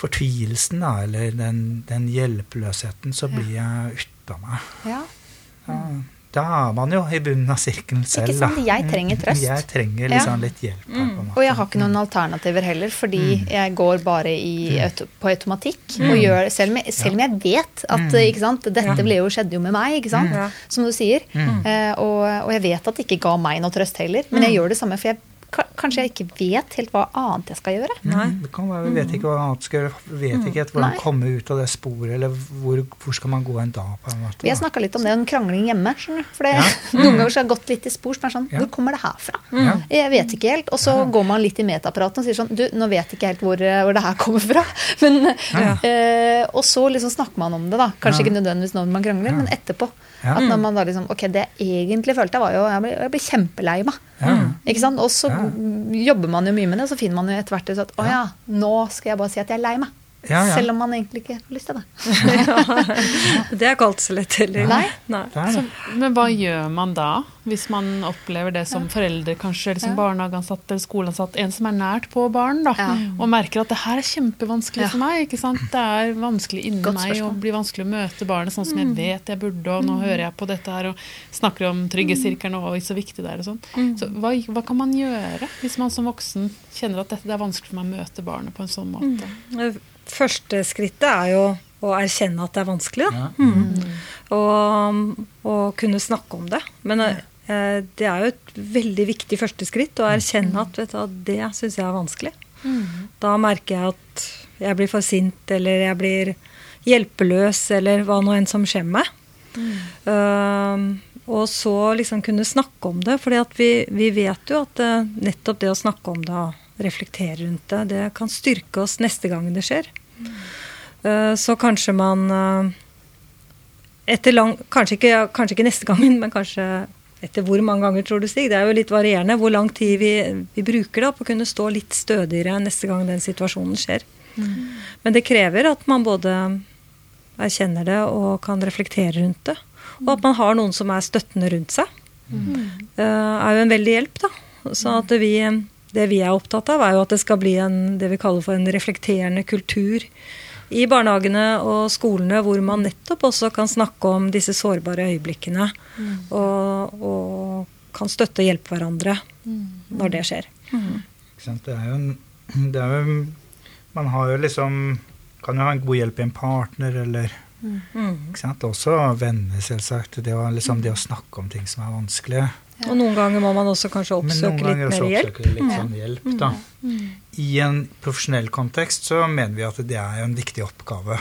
fortvilelsen da, eller den, den hjelpeløsheten, så blir jeg ute av meg. ja. Ja, da er man jo i bunnen av sirkelen selv. Ikke sant? da. Jeg trenger trøst. Jeg trenger Ja. liksom litt hjelp. her, på en måte. Og jeg har ikke noen alternativer heller, fordi jeg går bare i, på automatikk. Og gjør, selv, om jeg, selv om jeg vet at ikke sant, dette ble jo, skjedde jo med meg, ikke sant? Ja. som du sier. Eh, og, og jeg vet at det ikke ga meg noe trøst heller, men jeg gjør det samme, for jeg, kanskje jeg ikke vet helt hva annet jeg skal gjøre. Nei. Det kan være, jeg vet ikke hva annet skal gjøre. Vet ikke helt hvordan komme ut av det sporet, eller hvor, hvor skal man gå en dag. på en måte. Vi har snakka litt om det, en krangling hjemme. For det, Ja. Noen ganger så har jeg gått litt i spor som er sånn Ja. Hvor kommer det her fra? Ja. Jeg vet ikke helt. Og så går man litt i metaapparatet og sier sånn Du, nå vet jeg ikke helt hvor, hvor det her kommer fra. Men, eh, og så liksom snakker man om det, da. Kanskje Ja. ikke nødvendigvis når man krangler, Ja. men etterpå. Ja. At når man da liksom Ok, det jeg egentlig følte, var jo Jeg ble, jeg ble kjempelei meg. Ja. Ikke sant? Og så Ja. jobber man jo mye med det, og så finner man jo etter hvert ut at å ja, nå skal jeg bare si at jeg er lei meg. Ja, ja. Selv om man egentlig ikke har lyst til det. Det er ikke alt så lett heller. Nei. Så, men hva gjør man da, hvis man opplever det som forelder, kanskje liksom Ja. barnehageansatt eller skoleansatt, en som er nært på barn, da, Ja. og merker at det her er kjempevanskelig Ja. for meg. ikke sant? Det er vanskelig inni meg, og blir vanskelig å møte barnet sånn som jeg vet jeg burde, og nå hører jeg på dette her og snakker om trygghetssirkelen og oi, så viktig det er og sånn. Så hva, hva kan man gjøre hvis man som voksen kjenner at dette det er vanskelig for meg å møte barnet på en sånn måte? Det Første skrittet er jo å erkjenne at det er vanskelig. Da. Ja. Og, og kunne snakke om det. Men eh, det er jo et veldig viktig første skritt å erkjenne at vet du, det syns jeg er vanskelig. Da merker jeg at jeg blir for sint, eller jeg blir hjelpeløs, eller hva nå enn som skjer med meg. Uh, og så liksom kunne snakke om det. For vi, vi vet jo at uh, nettopp det å snakke om det og reflektere rundt det, det kan styrke oss neste gang det skjer. Eh, så kanskje man eh, etter lang, kanskje, ikke, kanskje ikke neste gangen, men kanskje etter hvor mange ganger, tror du, Stig? Det er jo litt varierende hvor lang tid vi, vi bruker da på å kunne stå litt stødigere neste gang den situasjonen skjer. Men det krever at man både erkjenner det og kan reflektere rundt det. Og at man har noen som er støttende rundt seg. Eh, er jo en veldig hjelp, da. Så at vi, det vi er opptatt av, er jo at det skal bli en, det vi kaller for en reflekterende kultur i barnehagene og skolene, hvor man nettopp også kan snakke om disse sårbare øyeblikkene. Og, og kan støtte og hjelpe hverandre når det skjer. Ikke sant? Det er jo en det er jo, Man har jo liksom Kan jo ha en god hjelp i en partner, eller Mm. Ikke sant? Også venner, selvsagt. Det, å, liksom, det å snakke om ting som er vanskelig. Og noen ganger må man også kanskje Men oppsøke litt ganger også noen ganger også oppsøke litt sånn hjelp, da. I en profesjonell kontekst så mener vi at det er en viktig oppgave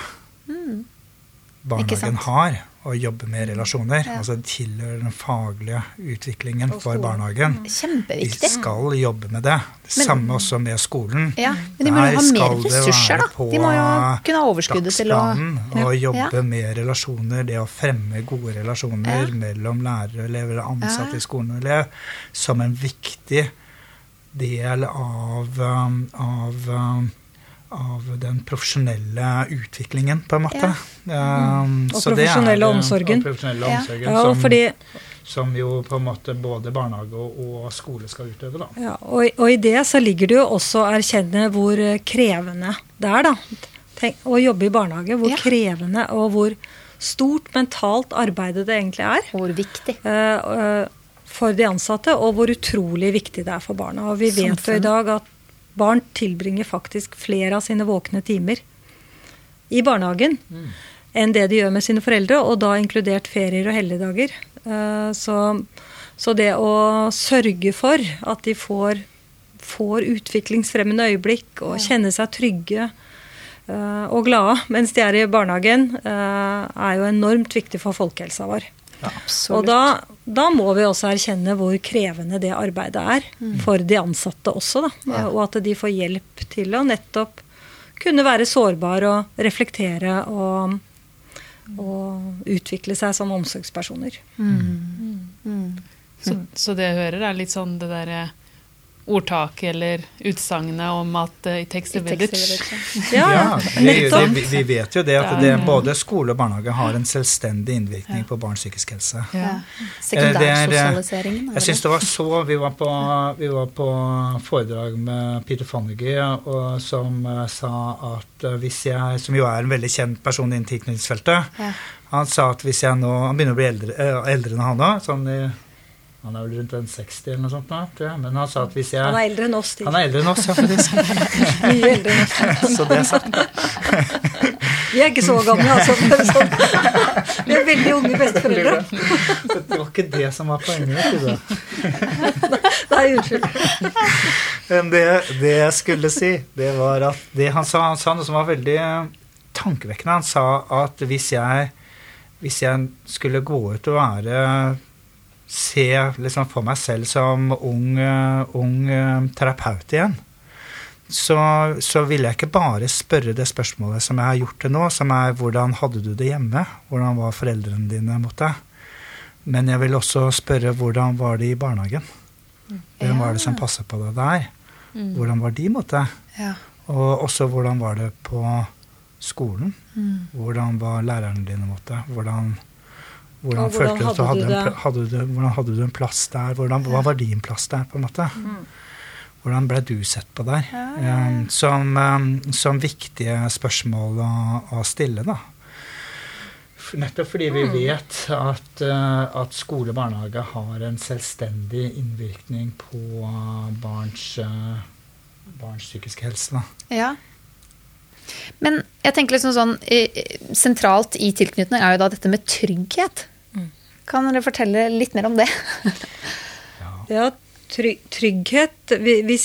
barnehagen har, å jobbe med relasjoner. Ja. Altså det tilhører den faglige utviklingen for barnehagen. Vi De skal jobbe med det. Det Men- samme også med skolen. Ja, men de må jo ha mer ressurser, da. De må jo kunne ha overskuddet til å og jobbe Ja. med relasjoner, det å fremme gode relasjoner mellom lærere og elever ansatte i skolen og elev, som en viktig del av, um, av, um, av den profesjonelle utviklingen, på en måte. Um, Og profesjonelle det er- profesjonelle omsorgen. Og profesjonelle Ja. omsorgen Ja, som, fordi, som jo på en måte både barnehage og, og skole skal utøve, da. ja, og, og i det så ligger det jo også å erkjenne hvor eh, krevende det er, da. Tenk, å jobbe i barnehage. Hvor Ja. krevende og hvor stort mentalt arbeid det egentlig er. Hvor viktig. Uh, eh, for de ansatte, og hvor utrolig viktig det er for barna. Og vi vet jo i dag at barn tilbringer faktisk flere av sine våkne timer i barnehagen enn det de gjør med sine foreldre, og da inkludert ferier og helligdager. Eh, Så, så det å sørge for at de får, får utviklingsfremmende øyeblikk og kjenne seg trygge eh, og glade mens de er i barnehagen, eh, er jo enormt viktig for folkehelsa vår. Og da, da må vi også erkjenne hvor krevende det arbeidet er for de ansatte også. Da. Og at de får hjelp til å nettopp kunne være sårbare og reflektere og, og utvikle seg som omsorgspersoner. Så, så det jeg hører, er litt sånn det derre ordtaket eller utsagnet om at uh, it takes a village. Ja, vi, nettopp. vi, vi vet jo det at det, både skole og barnehage har en selvstendig innvirkning på barns psykisk helse. Ja. Eh, det er, Sekundærsosialiseringen. er Jeg syns det. var så Vi var på, vi var på foredrag med Peter Fonnegy, og som eh, sa at eh, hvis jeg Som jo er en veldig kjent person innen tilknytningsfeltet. Ja. Han sa at hvis jeg nå Han begynner å bli eldre, eh, eldre enn han òg. Sånn i- han er vel rundt en 60 eller noe sånt nå, tror jeg. Men han sa at hvis jeg Han er eldre enn oss. til. Han er eldre enn oss, ja, faktisk. Mye eldre enn oss. Så det er sagt. Vi er ikke så gamle, altså. Sånn. Vi er veldig unge besteforeldre. Det var ikke det som var poenget. du. Nei, unnskyld. Men det, det jeg skulle si, det var at det han sa, han sa noe som var veldig tankevekkende. Han sa at hvis jeg, hvis jeg skulle gå ut og være Se liksom for meg selv som ung, eh, ung eh, terapeut igjen, så, så ville jeg ikke bare spørre det spørsmålet som jeg har gjort til nå, som er hvordan hadde du det hjemme? Hvordan var foreldrene dine mot deg? Men jeg vil også spørre hvordan var det i barnehagen? Hvem var det som passet på deg der? Hvordan var de mot deg? Ja. Og også hvordan var det på skolen? Hvordan var lærerne dine mot deg? Hvordan, hvordan hvordan følte du hadde det? hadde du, hvordan hadde du en plass der? Hvordan, hva var din plass der, på en måte? Hvordan ble du sett på der? Ja, som, ja. som viktige spørsmål å, å stille, da. Nettopp fordi vi vet at, uh, at skole og barnehage har en selvstendig innvirkning på barns, barns psykiske helse. Da. Ja. Men jeg tenker liksom sånn Sentralt i tilknytning er jo da dette med trygghet. Kan dere fortelle litt mer om det? Ja, try trygghet vi, vi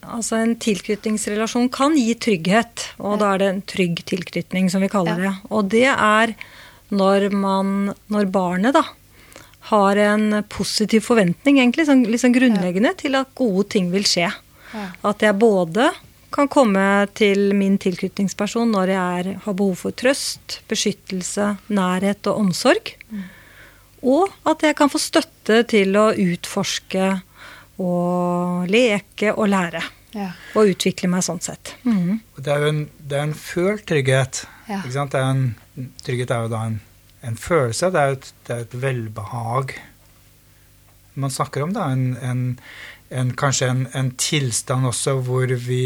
altså En tilknytningsrelasjon kan gi trygghet, og da er det en trygg tilknytning, som vi kaller Ja. det. Og det er når man Når barnet da har en positiv forventning, egentlig, sånn, liksom grunnleggende, til at gode ting vil skje. At jeg både kan komme til min tilknytningsperson når jeg er, har behov for trøst, beskyttelse, nærhet og omsorg. Og at jeg kan få støtte til å utforske og leke og lære. Ja. Og utvikle meg sånn sett. Mm. Det er jo en, det er en følt trygghet. Ja. Ikke sant? Det er en, trygghet er jo da en, en følelse. Det er et, det er et velbehag man snakker om. da, en, en, Kanskje en, en tilstand også hvor vi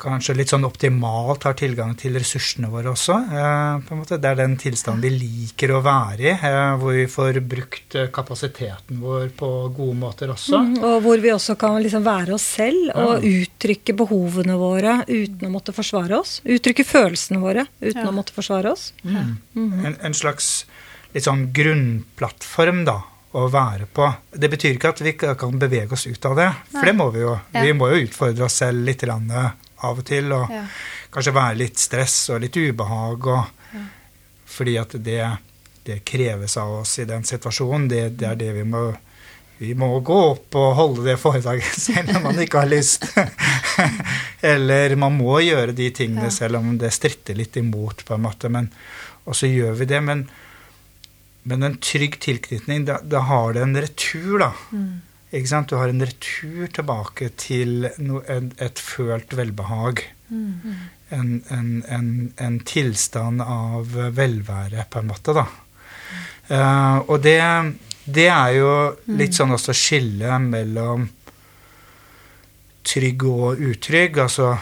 kanskje litt sånn optimalt har tilgang til ressursene våre også. Eh, på en måte. Det er den tilstanden vi liker å være i, eh, hvor vi får brukt eh, kapasiteten vår på gode måter også. Mm, og hvor vi også kan liksom være oss selv og uttrykke behovene våre uten å måtte forsvare oss. Uttrykke følelsene våre uten Ja. å måtte forsvare oss. En, en slags litt sånn grunnplattform da, å være på. Det betyr ikke at vi kan bevege oss ut av det, for det må vi jo. Ja. Vi må jo utfordre oss selv litt eh, av og til, og Ja. kanskje være litt stress og litt ubehag, og, fordi at det, det kreves av oss i den situasjonen. Det, det er det vi må vi må gå opp og holde det foredraget selv om man ikke har lyst. Eller man må gjøre de tingene selv om det stritter litt imot, på en måte. Men, og så gjør vi det. Men, men en trygg tilknytning, da, da har det en retur, da. Ikke sant? Du har en retur tilbake til no, en, et følt velbehag. En, en, en, en tilstand av velvære, på en måte, da. Uh, og det, det er jo litt sånn også skille mellom trygg og utrygg. Altså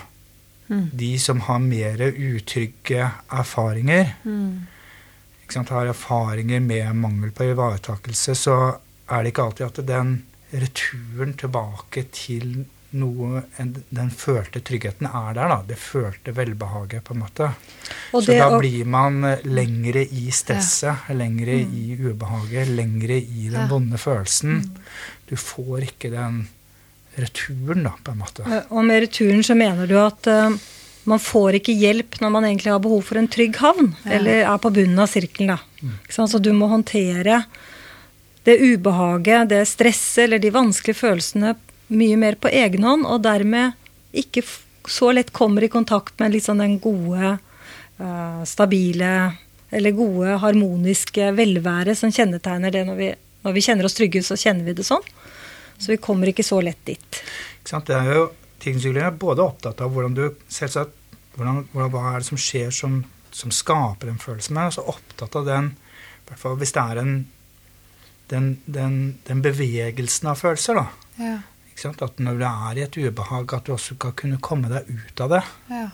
de som har mer utrygge erfaringer, ikke sant, har erfaringer med mangel på ivaretakelse, så er det ikke alltid at den returen tilbake til noe, den følte tryggheten er der, da. Det følte velbehaget, på en måte. Og så det da blir man eh, lengre i stresset, lengre i ubehaget, lengre i den Ja. vonde følelsen. Du får ikke den returen, da, på en måte. Eh, Og med returen så mener du at eh, man får ikke hjelp når man egentlig har behov for en trygg havn, eller er på bunnen av sirkelen. da. Ikke sant? Så du må håndtere det ubehaget, det stresset eller de vanskelige følelsene mye mer på egen hånd, og dermed ikke så lett kommer i kontakt med sånn den gode, eh, stabile eller gode, harmoniske velværet som kjennetegner det når vi, når vi kjenner oss trygge, så kjenner vi det sånn. Så vi kommer ikke så lett dit. Ikke sant? Det er jo Tilknytningspsykologen er både opptatt av hvordan du selvsagt, hvordan, hva er det som skjer som, som skaper den følelsen, men også opptatt av den i hvert fall hvis det er en den, den, den bevegelsen av følelser, da. Ja. At når du er i et ubehag, at du også skal kunne komme deg ut av det. Ja.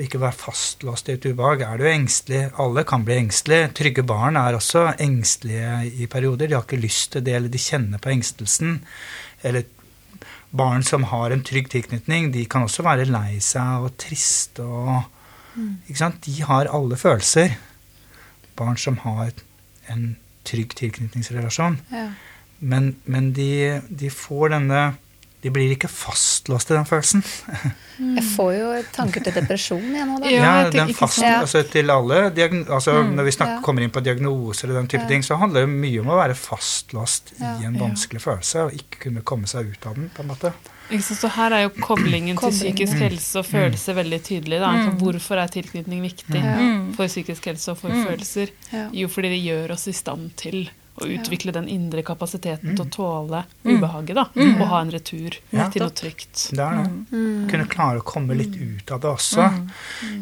Ikke være fastlåst i et ubehag. Er du engstelig Alle kan bli engstelige. Trygge barn er også engstelige i perioder. De har ikke lyst til det, eller de kjenner på engstelsen. Eller barn som har en trygg tilknytning, de kan også være lei seg og triste og Ikke sant? De har alle følelser. Barn som har en trygg tilknytningsrelasjon. Ja. Men, men de, de får denne De blir ikke fastlåst i den følelsen. Jeg får jo tanker til depresjon igjen nå, da. Ja, Ja, den fast. Altså til alle diagn altså Når vi snakker, ja. kommer inn på diagnoser og den type Ja. ting, så handler det mye om å være fastlåst Ja. i en vanskelig følelse og ikke kunne komme seg ut av den. på en måte. Ikke sant? Så her er jo koblingen til psykisk helse og følelse veldig tydelig. Da. Altså, Hvorfor er tilknytning viktig for psykisk helse og for følelser? Jo, fordi det gjør oss i stand til å utvikle den indre kapasiteten til å tåle ubehaget. Da, Og ha en retur Ja. til noe trygt. Det er det. Mm. Kunne klare å komme litt ut av det også.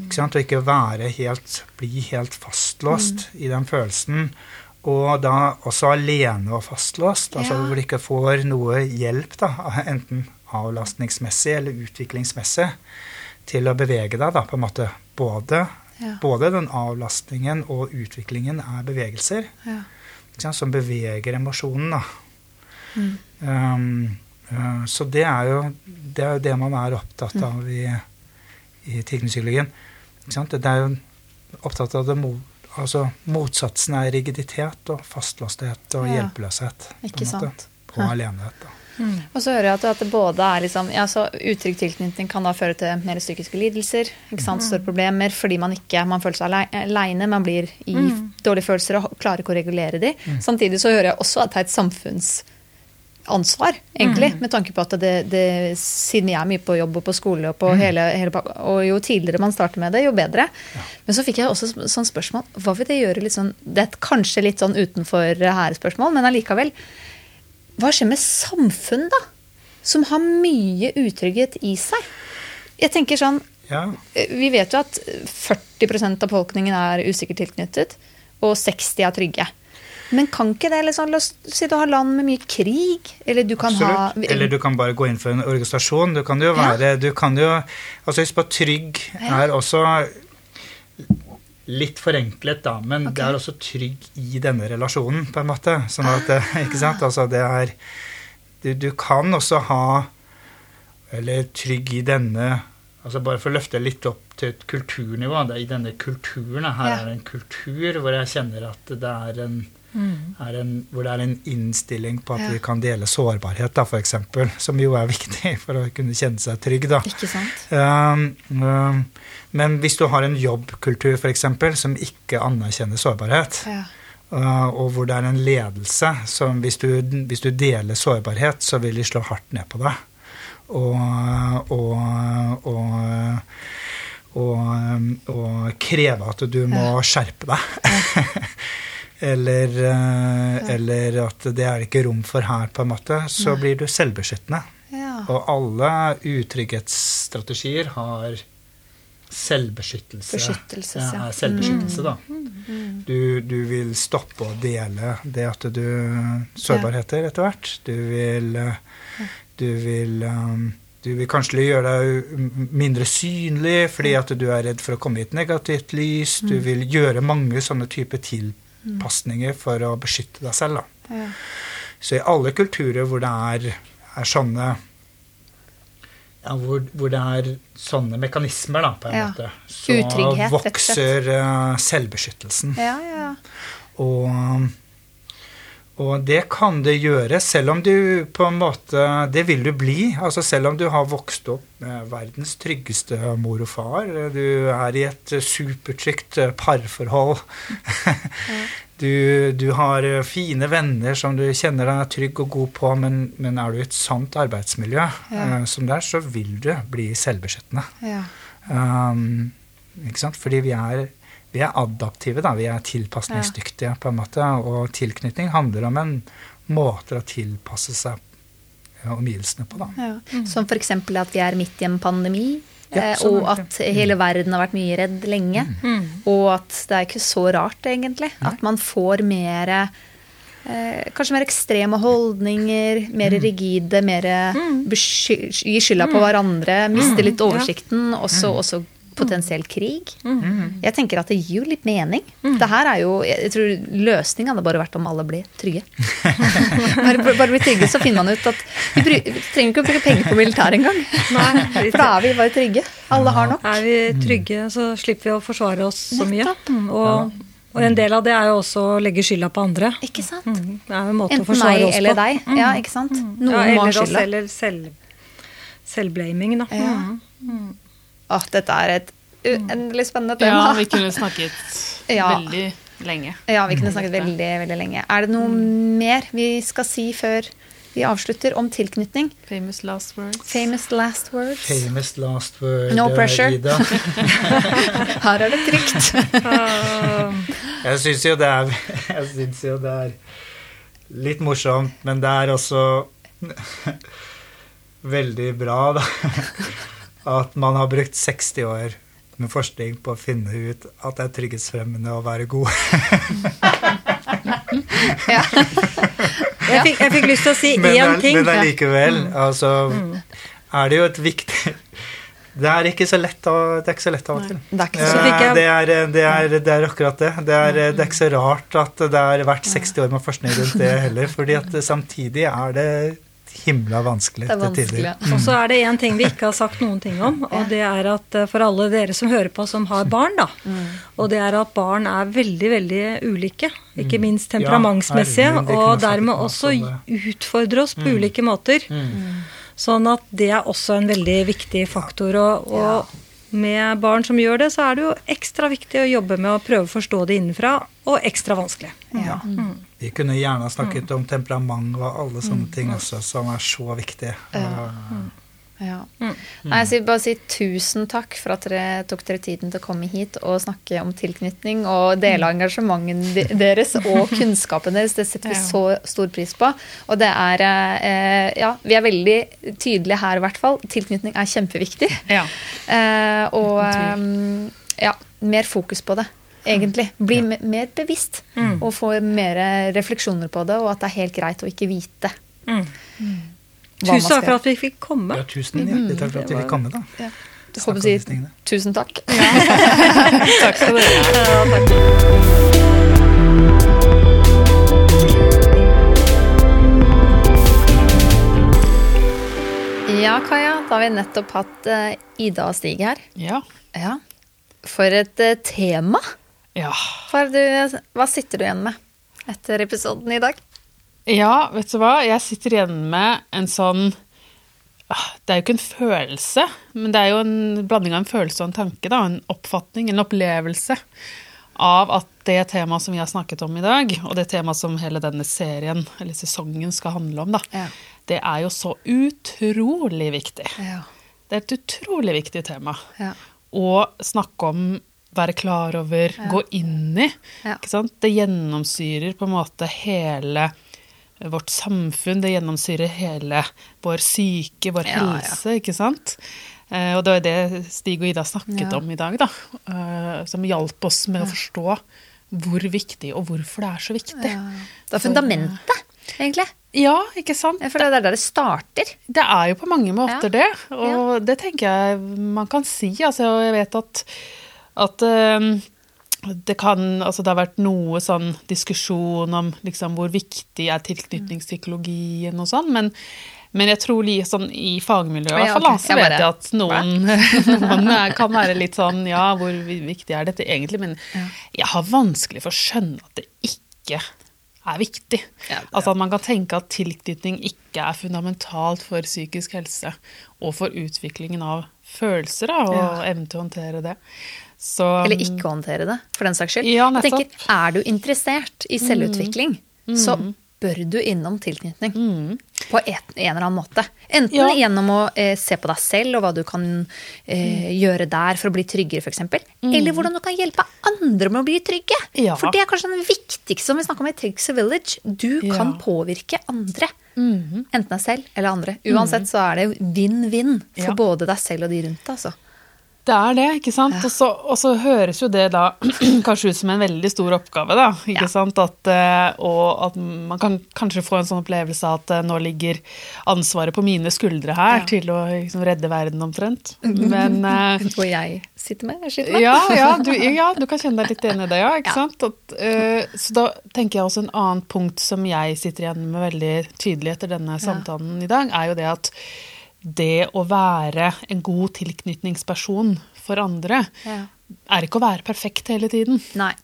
Ikke sant? Og ikke være helt, bli helt fastlåst Mm. i den følelsen. Og da også alene og fastlåst, altså Ja. hvor du ikke får noe hjelp, da, enten avlastningsmessig eller utviklingsmessig, til å bevege deg, da, på en måte. Både, Ja. både den avlastningen og utviklingen er bevegelser Ja. Ikke sant, som beveger emosjonen. Da. Mm. Um, uh, så det er, jo, det er jo det man er opptatt Mm. av i, i tilknytningspsykologien. Det er jo opptatt av det mot, altså, motsatsen er rigiditet og fastlåsthet og Ja. hjelpeløshet. på en måte. Og alenehet. Da. Og så hører jeg at, at det både er liksom, ja, så Utrygg tilknytning kan da føre til mer psykiske lidelser. ikke sant, Større problemer fordi man ikke man føler seg alei- aleine. Man blir i dårlige følelser og klarer ikke å regulere de. Samtidig så hører jeg også at det er et samfunnsansvar, egentlig. Med tanke på at det, det, siden jeg er mye på jobb og på skole, og, på hele, hele, og jo tidligere man starter med det, jo bedre. Men så fikk jeg også sånn spørsmål Hva vil det gjøre litt sånn Det er kanskje litt sånn utenfor her spørsmål, men allikevel. Hva skjer med samfunn, da? Som har mye utrygghet i seg? Jeg tenker sånn, Ja, Vi vet jo at 40% av befolkningen er usikkert tilknyttet, og 60 er trygge. Men kan ikke det liksom, si du har land med mye krig, eller du kan ha Eller du kan bare gå inn for en organisasjon. Du kan jo Ja. være du kan jo, altså Husk på trygg er også litt forenklet, da, men det er også trygg i denne relasjonen, på en måte. Sånn at, ikke sant? Altså det er du, du kan også ha Eller trygg i denne altså Bare for å løfte litt opp til et kulturnivå. Det er I denne kulturen her Ja. er en kultur hvor jeg kjenner at det er en, er en hvor det er en innstilling på at Ja. vi kan dele sårbarhet, da, eksempel, som jo er viktig for å kunne kjenne seg trygg. da. Ikke sant? Um, um, men hvis du har en jobbkultur for eksempel, som ikke anerkjenner sårbarhet, Ja. uh, og hvor det er en ledelse som hvis du, hvis du deler sårbarhet, så vil de slå hardt ned på deg. Og, og, og, og, kreve at du må skjerpe deg. eller, uh, eller at det er ikke rom for her, på en måte. Så blir du selvbeskyttende. Ja. Og alle utrygghetsstrategier har selvbeskyttelse. Beskyttelse, ja. ja. Mm. selvbeskyttelse, da. Du, du vil stoppe å dele det at du Sårbarheter etter hvert. Du vil Du vil um, du vil kanskje gjøre deg mindre synlig fordi at du er redd for å komme i et negativt lys. Mm. Du vil gjøre mange sånne typer tilpasninger for å beskytte deg selv. Da. Ja. Så i alle kulturer hvor det er, er sånne ja, hvor, hvor det er sånne mekanismer, da, på en Ja. måte, så Utrygghet, vokser eh, selvbeskyttelsen. Ja, ja. Og, og det kan det gjøre, selv om du på en måte Det vil du bli. altså Selv om du har vokst opp med verdens tryggeste mor og far. Du er i et supertrygt eh, parforhold. Du, du har eh, fine venner som du kjenner deg trygg og god på, men, men er du i et sånt arbeidsmiljø Ja. uh, som det er, så vil du bli selvbeskyttende. ja. Um, ikke sant? Fordi vi er, vi er adaptive, da. Vi er tilpasningsdyktige, på en måte. Og tilknytning handler om en måte å tilpasse seg ja, omgivelsene på, da. Ja. Som f.eks. at vi er midt i en pandemi, Ja, eh, sånn og at hele verden har vært mye redd lenge. Og at det er ikke så rart, egentlig, at man får mer eh, Kanskje mer ekstreme holdninger, mer rigide, mer mm. gi skylda på hverandre, miste litt oversikten, og så også potensiell krig. Jeg tenker at det gir jo litt mening. Det her er jo, jeg tror Løsningen hadde bare vært om alle blir trygge. bare, bare bli trygge, så finner man ut at vi, bry, vi trenger ikke å bruke penger på militær engang. For da er vi bare trygge. Alle har nok. Er vi trygge, så slipper vi å forsvare oss så mye. Mm, Og, og en del av det er jo også å legge skylda på andre. Ikke sant? Mm, Det er jo en måte å Enten forsvare meg oss eller på. deg. Ja, ikke sant? Noen ja, må ha eller oss, eller selv, selvblaming, da. Ja. Mm. Åh, dette er et uendelig spennende tema. Ja, vi kunne snakket Ja. veldig lenge. Ja, vi kunne snakket veldig, veldig lenge. Er det noe mer vi skal si før vi avslutter om tilknytning? Famous last words. Famous last words. Famous last word, No pressure. Ida. Her er det trygt. Jeg syns jo det er Jeg synes jo det er litt morsomt, men det er også veldig bra, da. At man har brukt 60 år med forskning på å finne ut at det er trygghetsfremmende å være god. Ja. Jeg, fikk, jeg fikk lyst til å si Men, én ting. men allikevel, altså er det jo et viktig Det er ikke så lett, av- det er ikke så lett av og til. Det er Eh, det, er, det, er, det er akkurat det. Det er, det er ikke så rart at det har vært 60 år med forskning rundt det heller, fordi at samtidig er det himla vanskelig Det er til tider. Mm. Og så er det én ting vi ikke har sagt noen ting om, og det er at eh, for alle dere som hører på som har barn, da, og det er at barn er veldig, veldig ulike. Ikke minst temperamentsmessige, ja, og dermed også utfordre oss på ulike måter. Sånn at det er også en veldig viktig faktor. Og, og med barn som gjør det, så er det jo ekstra viktig å jobbe med å prøve å forstå det innenfra, og ekstra vanskelig. Ja. Vi kunne gjerne snakket om temperament og alle sånne ting også, som er så viktig. Ja. Nei, jeg vil bare si tusen takk for at dere tok dere tiden til å komme hit og snakke om tilknytning og dele engasjementet deres og kunnskapen deres. Det setter vi så stor pris på. Og det er eh, Ja, vi er veldig tydelige her i hvert fall. Tilknytning er kjempeviktig. Ja. Eh, og eh, ja, mer fokus på det. egentlig. Bli ja. mer bevisst. Og få mer refleksjoner på det, og at det er helt greit å ikke vite. Mm. man Tusen takk for at vi fikk komme. Ja, tusen hjertelig takk for at vi fikk komme, da. Ja. Å om si tusen takk. Takk skal du ha. Ja, Kaja, da har vi nettopp hatt eh, Ida og Stig her. Ja. Ja. For et eh, tema. ja. Du, hva sitter du igjen med etter episoden i dag? Ja, vet du hva? Jeg sitter igjen med en sånn ah, Det er jo ikke en følelse, men det er jo en blanding av en følelse og en tanke. Da, en oppfatning, en opplevelse av at det temaet som vi har snakket om i dag, og det temaet som hele denne serien, eller sesongen, skal handle om, da, Ja. det er jo så utrolig viktig. Ja. Det er et utrolig viktig tema. Ja. Å snakke om, være klar over, gå inn i. Det gjennomsyrer på en måte hele vårt samfunn, det gjennomsyrer hele vår syke, vår Ja, ja. helse, ikke sant? Eh, og det var det Stig og Ida snakket Ja. om i dag, da. eh, som hjalp oss med å forstå hvor viktig og hvorfor det er så viktig. Det er fundamentet, egentlig. Ja, ikke sant? For det er der det starter. Det er jo på mange måter det, og det tenker jeg man kan si. Altså, jeg vet at, at eh, det kan Altså, det har vært noe sånn diskusjon om liksom hvor viktig er tilknytningspsykologien og sånn, men, men jeg tror li, sånn, i fagmiljøet i hvert fall, så vet jeg at noen, noen er- kan være litt sånn Ja, hvor viktig er dette egentlig? Men jeg har vanskelig for å skjønne at det ikke er viktig. Altså at man kan tenke at tilknytning ikke er fundamentalt for psykisk helse og for utviklingen av følelser da, og evnen til å håndtere det. Så, Eller ikke håndtere det, for den saks skyld. Ja, jeg tenker, Er du interessert i selvutvikling, så bør du innom tilknytning. På et, en eller annen måte. Enten Ja. gjennom å eh, se på deg selv og hva du kan eh, gjøre der for å bli tryggere, f.eks. Eller hvordan du kan hjelpe andre med å bli trygge. Ja. For det er kanskje den viktigste som vi snakker om i a Village. Du Ja. kan påvirke andre. Enten deg selv eller andre. Uansett så er det vinn-vinn for både deg selv og de rundt deg. Altså. Det er det, ikke sant? Og, så, og så høres jo det da kanskje ut som en veldig stor oppgave, da. Ikke Ja. sant? At, eh, og at man kan kanskje få en sånn opplevelse av at eh, nå ligger ansvaret på mine skuldre her Ja. til å liksom, redde verden omtrent. Men eh, Hvor jeg sitter med. Jeg sitter med. ja, ja, du, ja, du kan kjenne deg litt enig i det, ja. ikke Ja. sant? At, uh, så da tenker jeg også en annen punkt som jeg sitter igjen med veldig tydelig etter denne samtalen i dag, er jo det at det å være en god tilknytningsperson for andre Ja. er ikke å være perfekt hele tiden. Nei.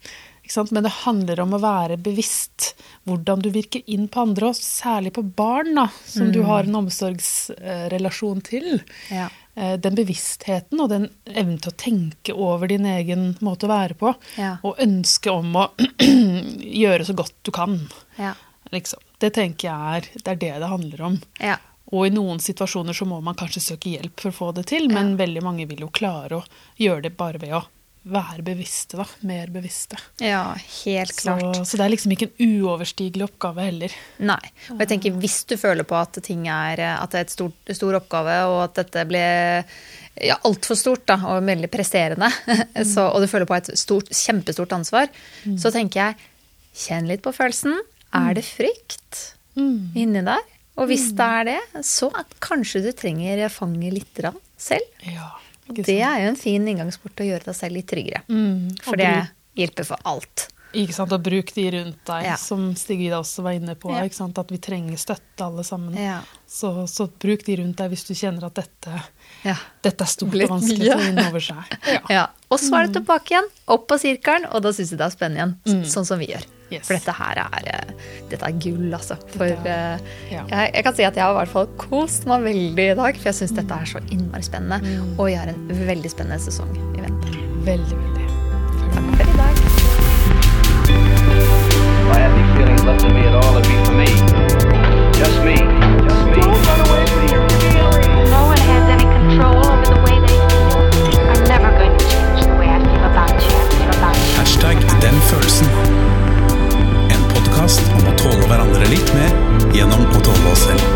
Men det handler om å være bevisst hvordan du virker inn på andre, og særlig på barn, da, som du har en omsorgsrelasjon til. Ja. Eh, Den bevisstheten og den evnen til å tenke over din egen måte å være på, Ja. og ønske om å gjøre så godt du kan. Ja. Liksom. Det tenker jeg er det, er det det handler om. Ja. Og i noen situasjoner så må man kanskje søke hjelp for å få det til, men veldig mange vil jo klare å gjøre det bare ved å være bevisste, da. Mer bevisste. ja, helt klart. så det er liksom ikke en uoverstigelig oppgave heller. Nei. Og jeg tenker hvis du føler på at ting er at det er et stort, stor oppgave, og at dette ble ja, altfor stort da, og veldig presserende, så, og du føler på et stort, kjempestort ansvar, så tenker jeg kjenn litt på følelsen. Er det frykt inni der? Og hvis det er det, så at kanskje du trenger fanget litt selv. Ja, Det er jo en fin inngangsport til å gjøre deg selv litt tryggere. Mm, For det hjelper for alt. Ikke sant, og bruk de rundt deg, Ja. som Stig Ida også var inne på. Ja. Ikke sant? At vi trenger støtte alle sammen. Ja. Så, så bruk de rundt deg hvis du kjenner at dette, Ja. dette er stort og vanskelig å vinne over seg. Og så er det tilbake igjen, opp på sirkelen, og da syns jeg det er spennende igjen. Sånn som vi gjør. Yes. For dette her er, eh, dette er gull, altså. For eh, ja. jeg, jeg kan si at jeg har i hvert fall kost meg veldig i dag, for jeg syns dette er så innmari spennende. Og vi har en veldig spennende sesong i vente. Veldig, veldig. Takk for i dag. I had any feelings left in me at all, it'd be for me. Just me. lære litt mer gjennom å tåle oss selv.